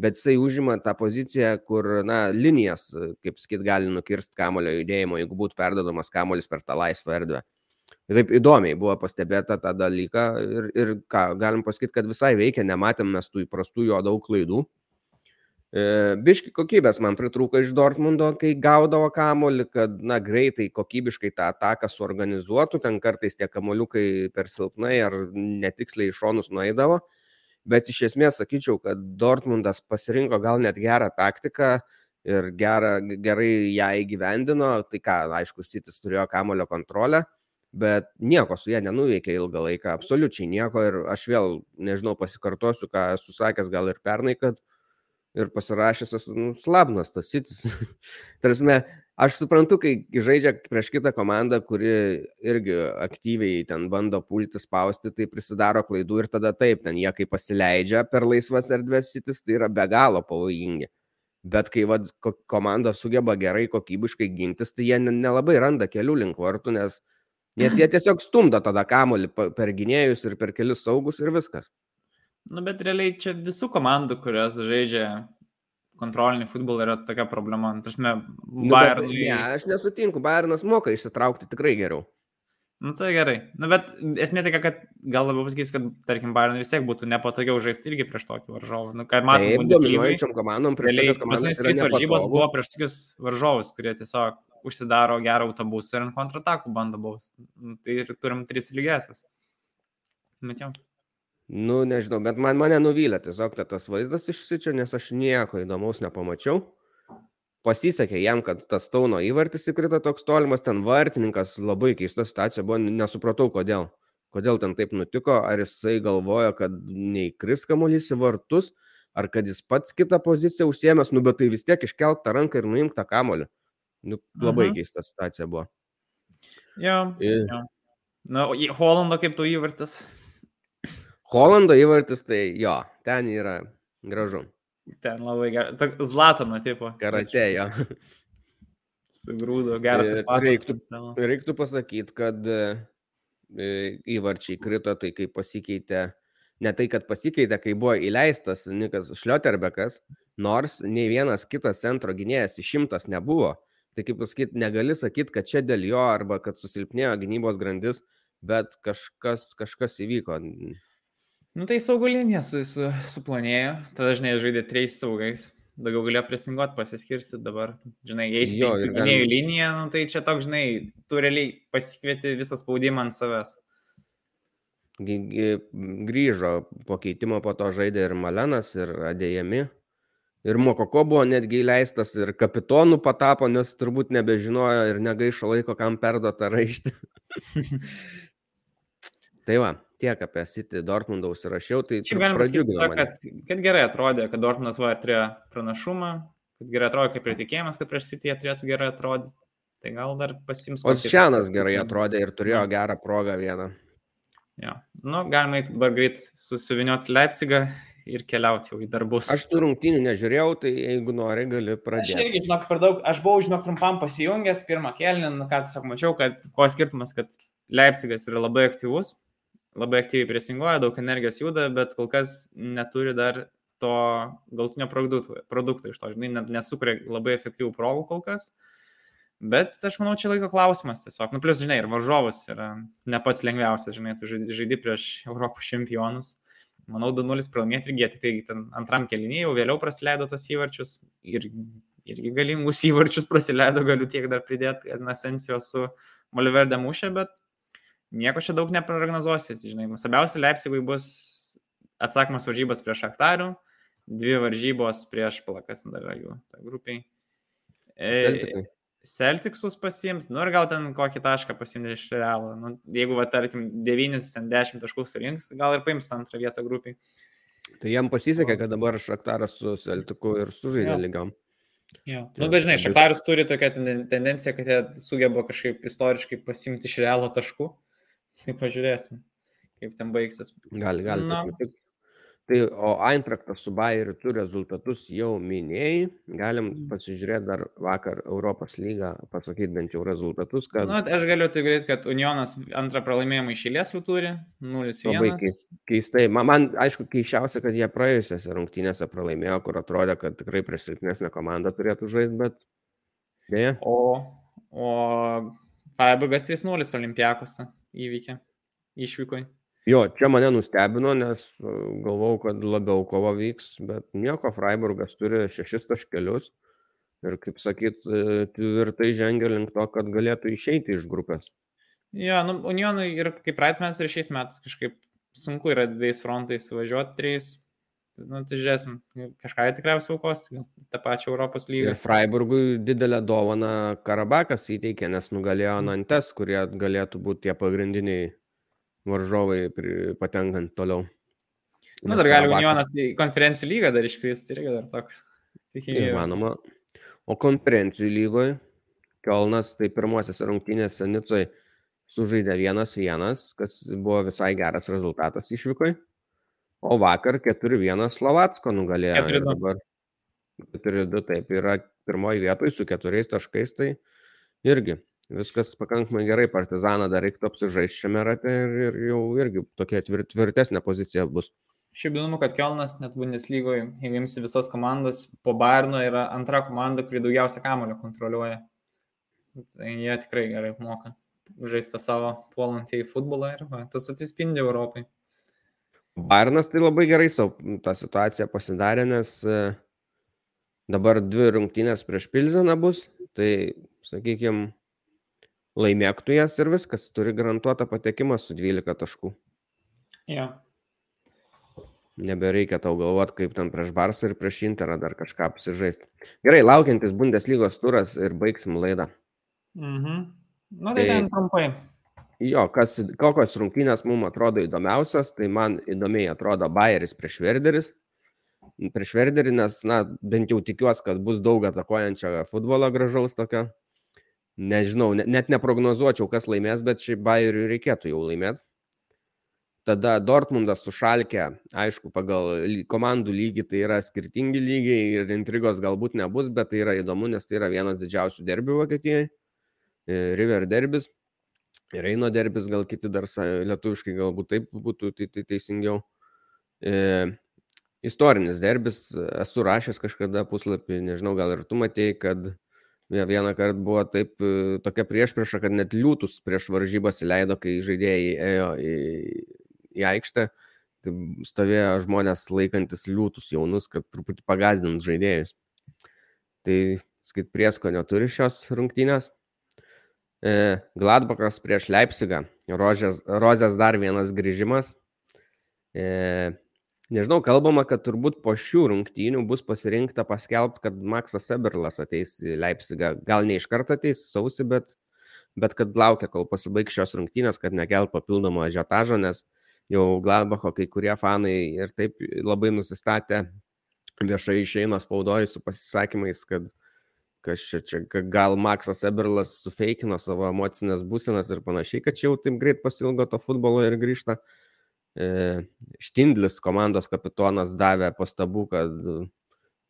bet jisai užima tą poziciją, kur, na, linijas, kaip sakyt, gali nukirsti kamulio judėjimo, jeigu būtų perdodamas kamuolis per tą laisvą erdvę. Taip įdomiai buvo pastebėta tą dalyką ir, ir ką, galim pasakyti, kad visai veikia, nematėm mes tų įprastų jo daug klaidų. E, biški kokybės man pritrūko iš Dortmundo, kai gaudavo kamolį, kad, na, greitai, kokybiškai tą ataką suorganizuotų, ten kartais tie kamoliukai per silpnai ar netiksliai iš šonus nueidavo, bet iš esmės sakyčiau, kad Dortmundas pasirinko gal net gerą taktiką ir gerą, gerai ją įgyvendino, tai ką, aišku, Sitis turėjo kamolio kontrolę bet nieko su ja nenuveikė ilgą laiką, absoliučiai nieko. Ir aš vėl, nežinau, pasikartosiu, ką esu sakęs gal ir pernai, kad ir pasirašęs esu nu, slabnas tas sitis. Tarsi, aš suprantu, kai žaidžia prieš kitą komandą, kuri irgi aktyviai ten bando pulti, spausti, tai prisidaro klaidų ir tada taip, ten jie kai pasileidžia per laisvas erdvės sitis, tai yra be galo pavojingi. Bet kai vad, komanda sugeba gerai, kokybiškai gintis, tai jie nelabai randa kelių link vartų, nes Nes jie tiesiog stumdo tada kamolį per gynėjus ir per kelius saugus ir viskas. Nu, bet realiai čia visų komandų, kurios žaidžia kontrolinį futbolą, yra tokia problema. Taršme, Bayernui... nu, ne, aš nesutinku, Bayernas moka išsitraukti tikrai geriau. Nu tai gerai. Nu, bet esmė tokia, kad gal labiau pasakysiu, kad, tarkim, Bayern vis tiek būtų nepatogiau žaisti irgi prieš tokį varžovą. Nu, kad matom, dominuojančiam komandom prieš tokias komandas. Trys varžybos buvo prieš tokius varžovus, kurie tiesiog užsidaro gerą autobusą ir ant kontratakų bando bausti. Nu, tai ir turim tris lygiasias. Metėjau. Nu, nežinau, bet man mane nuvylė tiesiog tas vaizdas išsičio, nes aš nieko įdomaus nepamačiau. Pasisekė jam, kad tas Tauno įvartis įkrito toks tolimas, ten vartininkas labai keista situacija buvo, nesupratau kodėl. Kodėl ten taip nutiko, ar jisai galvoja, kad neįkris kamuolys į vartus, ar kad jis pats kitą poziciją užsiemęs, nu bet tai vis tiek iškelk tą ranką ir nuimk tą kamuolį. Nu, labai mhm. keista situacija buvo. Jo. Ir... jo. Na, Holando kaip tu įvartis? Holando įvartis, tai jo, ten yra gražu. Ten labai gerai. Zlatano tipo. Karatėjo. Sugrūdo, geras. Reiktų, reiktų pasakyti, kad e, įvarčiai krito, tai kai pasikeitė, ne tai, kad pasikeitė, kai buvo įleistas Nikas Šlioterbekas, nors nei vienas kitas centro gynėjas išimtas nebuvo. Tai kaip pasakyti, negali sakyti, kad čia dėl jo arba kad susilpnėjo gynybos grandis, bet kažkas, kažkas įvyko. Nu tai saugų linija su, su, suplonėjo, tada žinai žaidė trejais saugais, daugiau galėjo prisinguoti, pasiskirsti dabar, žinai, eiti į gynėjų galim... liniją, nu, tai čia toks, žinai, tu realiai pasikvieti visą spaudimą ant savęs. Grįžo po keitimo, po to žaidė ir Malenas, ir Adėjami. Ir Mokoko buvo netgi įleistas ir kapitonų patapo, nes turbūt nebežinojo ir negaišo laiko, kam perduota raištį. tai va, tiek apie City Dortmundą užsirašiau. Tai Čia galim pasakyti, kad, kad gerai atrodė, kad Dortmundas va turėjo pranašumą, kad gerai atrodė, kaip ir tikėjimas, kad prieš City jie turėtų gerai atrodyti. Tai gal dar pasims. O Šianas gerai atrodė ir turėjo gerą progą vieną. Jo. Nu, galima dabar greit susivinioti Leipzigą ir keliauti jau į darbus. Aš tų rungtynių nežiūrėjau, tai jeigu nori, gali pradėti. Aš irgi, žinok, per daug, aš buvau, žinok, trumpam pasijungęs pirmą kelnį, nu ką tiesiog mačiau, kad ko skirtumas, kad Leipzigas yra labai aktyvus, labai aktyviai presinguoja, daug energijos juda, bet kol kas neturi dar to galtinio produkto, produkto iš to, žinai, nesukuria labai efektyvų progų kol kas. Bet aš manau, čia laiko klausimas tiesiog. Nu, plus, žinai, ir varžovas yra ne pats lengviausias, žinai, tu žaidži prieš Europos čempionus manau, 2-0 pralaimėti irgi, tik tai ten antram kelinėje jau vėliau praleido tas įvarčius ir irgi galingus įvarčius praleido, galiu tiek dar pridėti, kad Nasensio su Moliverde mušė, bet nieko čia daug neprognozuosit, žinai, svarbiausia Leipzigui bus atsakomas varžybos prieš Aktarių, dvi varžybos prieš Palakas dar jų grupiai. E, Celticsus pasiimti, nu ir gal ten kokį tašką pasiimti iš Realo. Nu, jeigu, va, tarkim, 9-10 taškų surinks, gal ir paims tą antrą vietą grupiai. Tai jam pasisekė, kad dabar Šaktaras su Celticu ir sužaidė lygiam. Jo. Nu, bet žinai, Šaktaras turi tokią tendenciją, kad jie sugeba kažkaip istoriškai pasimti iš Realo taškų. Tai pažiūrėsim, kaip ten baigsis. Gali, gali. Nu, Tai o Eintraktas su Bayeriu tu rezultatus jau minėjai, galim Mm. pasižiūrėti dar vakar Europos lygą, pasakyti bent jau rezultatus, kad Nu, aš galiu tai greit, kad Unionas antrą pralaimėjimą išėlės jau turi, 0-1. labai keis- keistai. Man, man aišku, keiščiausia, kad jie praėjusiose rungtynėse pralaimėjo, kur atrodė, kad tikrai prieš silpnesnę komandą turėtų žaisti, bet dėja. O, o Freiburgas 3-0 Olimpiakose įvykė išvykoj. Jo, čia mane nustebino, nes e, galvau, kad labiau kova vyks, bet nieko, Freiburgas turi šešis taškelius ir, kaip sakyt, e, tvirtai žengia link to, kad galėtų išeiti iš grupės. Jo, nu, Unionui ir kaip praeitais metais ir šiais metais kažkaip sunku yra dviejais frontais važiuoti, trys. Nu, tai žiūrėsim, kažką tikriausiai aukos, tą pačią Europos Ir lygą. Freiburgui didelę dovaną Karabakas įteikė, nes nugalėjo Nantes, kurie galėtų būti tie pagrindiniai varžovai patenkant toliau. Nu, Nes dar gali Unionas į konferencijų lygą dar iškristi, irgi dar toks. Tikėjau. Įmanoma. O konferencijų lygoje Kielnas tai pirmosiose rungtynėse Nicoje sužaidė vienas vienas, kas buvo visai geras rezultatas išvykoje. O vakar 4-1 Slovatsko nugalėjo. ir 4:2. Dabar 4-2 taip yra pirmoji vietoje su keturiais taškais, tai irgi viskas pakankamai gerai. Partizaną dar reiktų apsižaisti šiame rate ir, ir jau irgi tokia tvir, tvirtesnė pozicija bus. Šiaip įdomu, kad Kelnas net Bundeslygoje, jeigu imsi visas komandas, po Bayerno yra antra komanda, kuri daugiausia kamulio kontroliuoja. Tai jie tikrai gerai moka žaisti savo puolantį į futbolą ir va, tas atsispindi Europai. Bairnas tai labai gerai savo tą situaciją pasidarė, nes e, dabar dvi rungtynės prieš Pilzeną bus, tai, sakykime, laimėktų jas ir viskas, turi garantuotą patekimą su 12 taškų. Jo. Nebereikia tau galvoti, kaip ten prieš Barsą ir prieš Interą dar kažką apsižaisti. Gerai, laukiantis Bundeslygos turas ir baigsim laidą. Mhm. Nu, tai Tai- ten trumpai. Jo, kas, kokios rungtynės mums atrodo įdomiausios, tai man įdomiai atrodo Bayeris prieš Verderis. Prieš Verderį, nes, na, bent jau tikiuosi, kad bus daug atakuojančio futbolo gražaus tokio. Nežinau, ne- net neprognozuočiau, kas laimės, bet šiaip Bayeriui reikėtų jau laimėti. Tada Dortmundas su Šalke, aišku, pagal komandų lygį tai yra skirtingi lygiai ir intrigos galbūt nebus, bet tai yra įdomu, nes tai yra vienas didžiausių derbių Vokietijoje. E, River derbis. Reino derbis, gal kiti dar lietuviškai galbūt taip būtų tai, tai teisingiau. E, istorinis derbis, esu rašęs kažkada puslapį, nežinau, gal ir tu matėjai, kad vie- vieną kartą buvo taip e, tokia priešprieša, kad net liūtus prieš varžybas įleido, kai žaidėjai ėjo į, į aikštę. Tai stovėjo žmonės laikantis liūtus jaunus, kad truputį pagazdint žaidėjus. Tai, skait, prieskonio turi šios rungtynės. E, Gladbachas prieš Leipzigą. Rozės, Rozės dar vienas grįžimas. E, nežinau, kalbama, kad turbūt po šių rungtynių bus pasirinkta paskelbti, kad Maksas Eberlas ateis į Leipzigą. Gal ne iš karto ateis sausi, bet, bet kad laukia, kol pasibaigs šios rungtynės, kad nekelt papildomo ažiotažo, nes jau Gladbacho kai kurie fanai ir taip labai nusistatė viešai išeina spaudoji su pasisakymais, kad kas čia, čia gal Maksas Eberlas sufeikino savo emocinės būsenas ir panašiai, kad čia jau taip greit pasilgo to futbolo ir grįžta. E, Štindlis komandos kapitonas davė pastabų, kad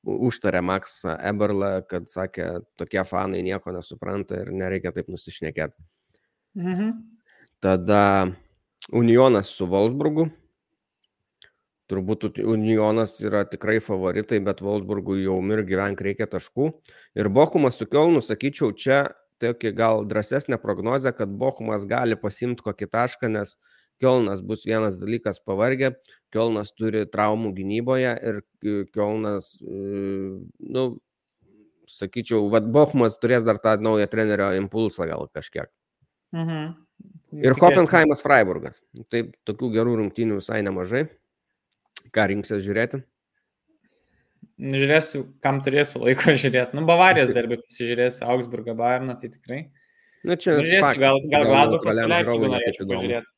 užtarė Maksą Eberlą, kad sakė, tokie fanai nieko nesupranta ir nereikia taip nusišnekėti. Mhm. Tada Unionas su Wolfsburgu. Turbūt Unionas yra tikrai favoritai, bet Wolfsburgui jau mir gyvenk reikia taškų. Ir Bochumas su Kielnu, sakyčiau, čia tokia gal drąsesnė prognozė, kad Bochumas gali pasimti kokį tašką, nes Kielnas bus vienas dalykas pavargę, Kielnas turi traumų gynyboje ir e, Kielnas, e, nu, sakyčiau, vad Bochumas turės dar tą naują trenerio impulsą gal kažkiek. Mhm. Ir. Hoffenheimas Freiburgas. Taip, tokių gerų rungtynių visai nemažai. Ką rinksies žiūrėti? Žiūrėsiu, kam turėsiu laiko žiūrėti. Nu, Bavarijos darbį pasižiūrėsiu, Augsburgą, Bayerną, tai tikrai. Na, čia Nu, Žiūrėsiu, gal, gal gal Gladbachas su Leipzigu norėčiau pažiūrėti.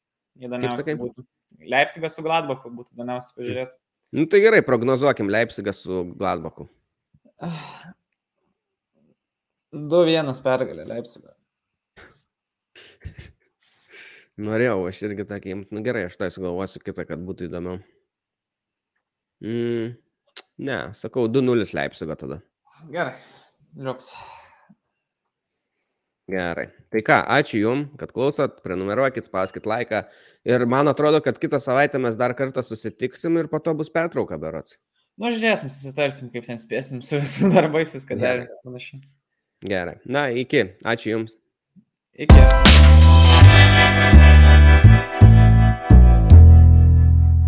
Įdomiausia būtų. Leipzigas su Gladbachu būtų įdomiausia pažiūrėti. Nu, tai gerai, prognozuokim Leipzigą su Gladbachu. 2-1 pergalė Leipzigo. Norėjau, aš irgi tokį, nu gerai, aš tai sugalvosiu kitą, kad būtų įdomiau. Mm, ne, sakau 2-0 Leipzigo tada. Gerai. Liuks. Gerai. Tai ką, ačiū Jums, kad klausot, prenumeruokit, spauskit laiką. Ir man atrodo, kad kitą savaitę mes dar kartą susitiksim ir po to bus pertrauka berots. Nu, žiūrėsim, susitarsim, kaip ten spėsim su visais darbais, viską Gerai. dar panašiai. Gerai. Na, iki. Ačiū Jums. Iki.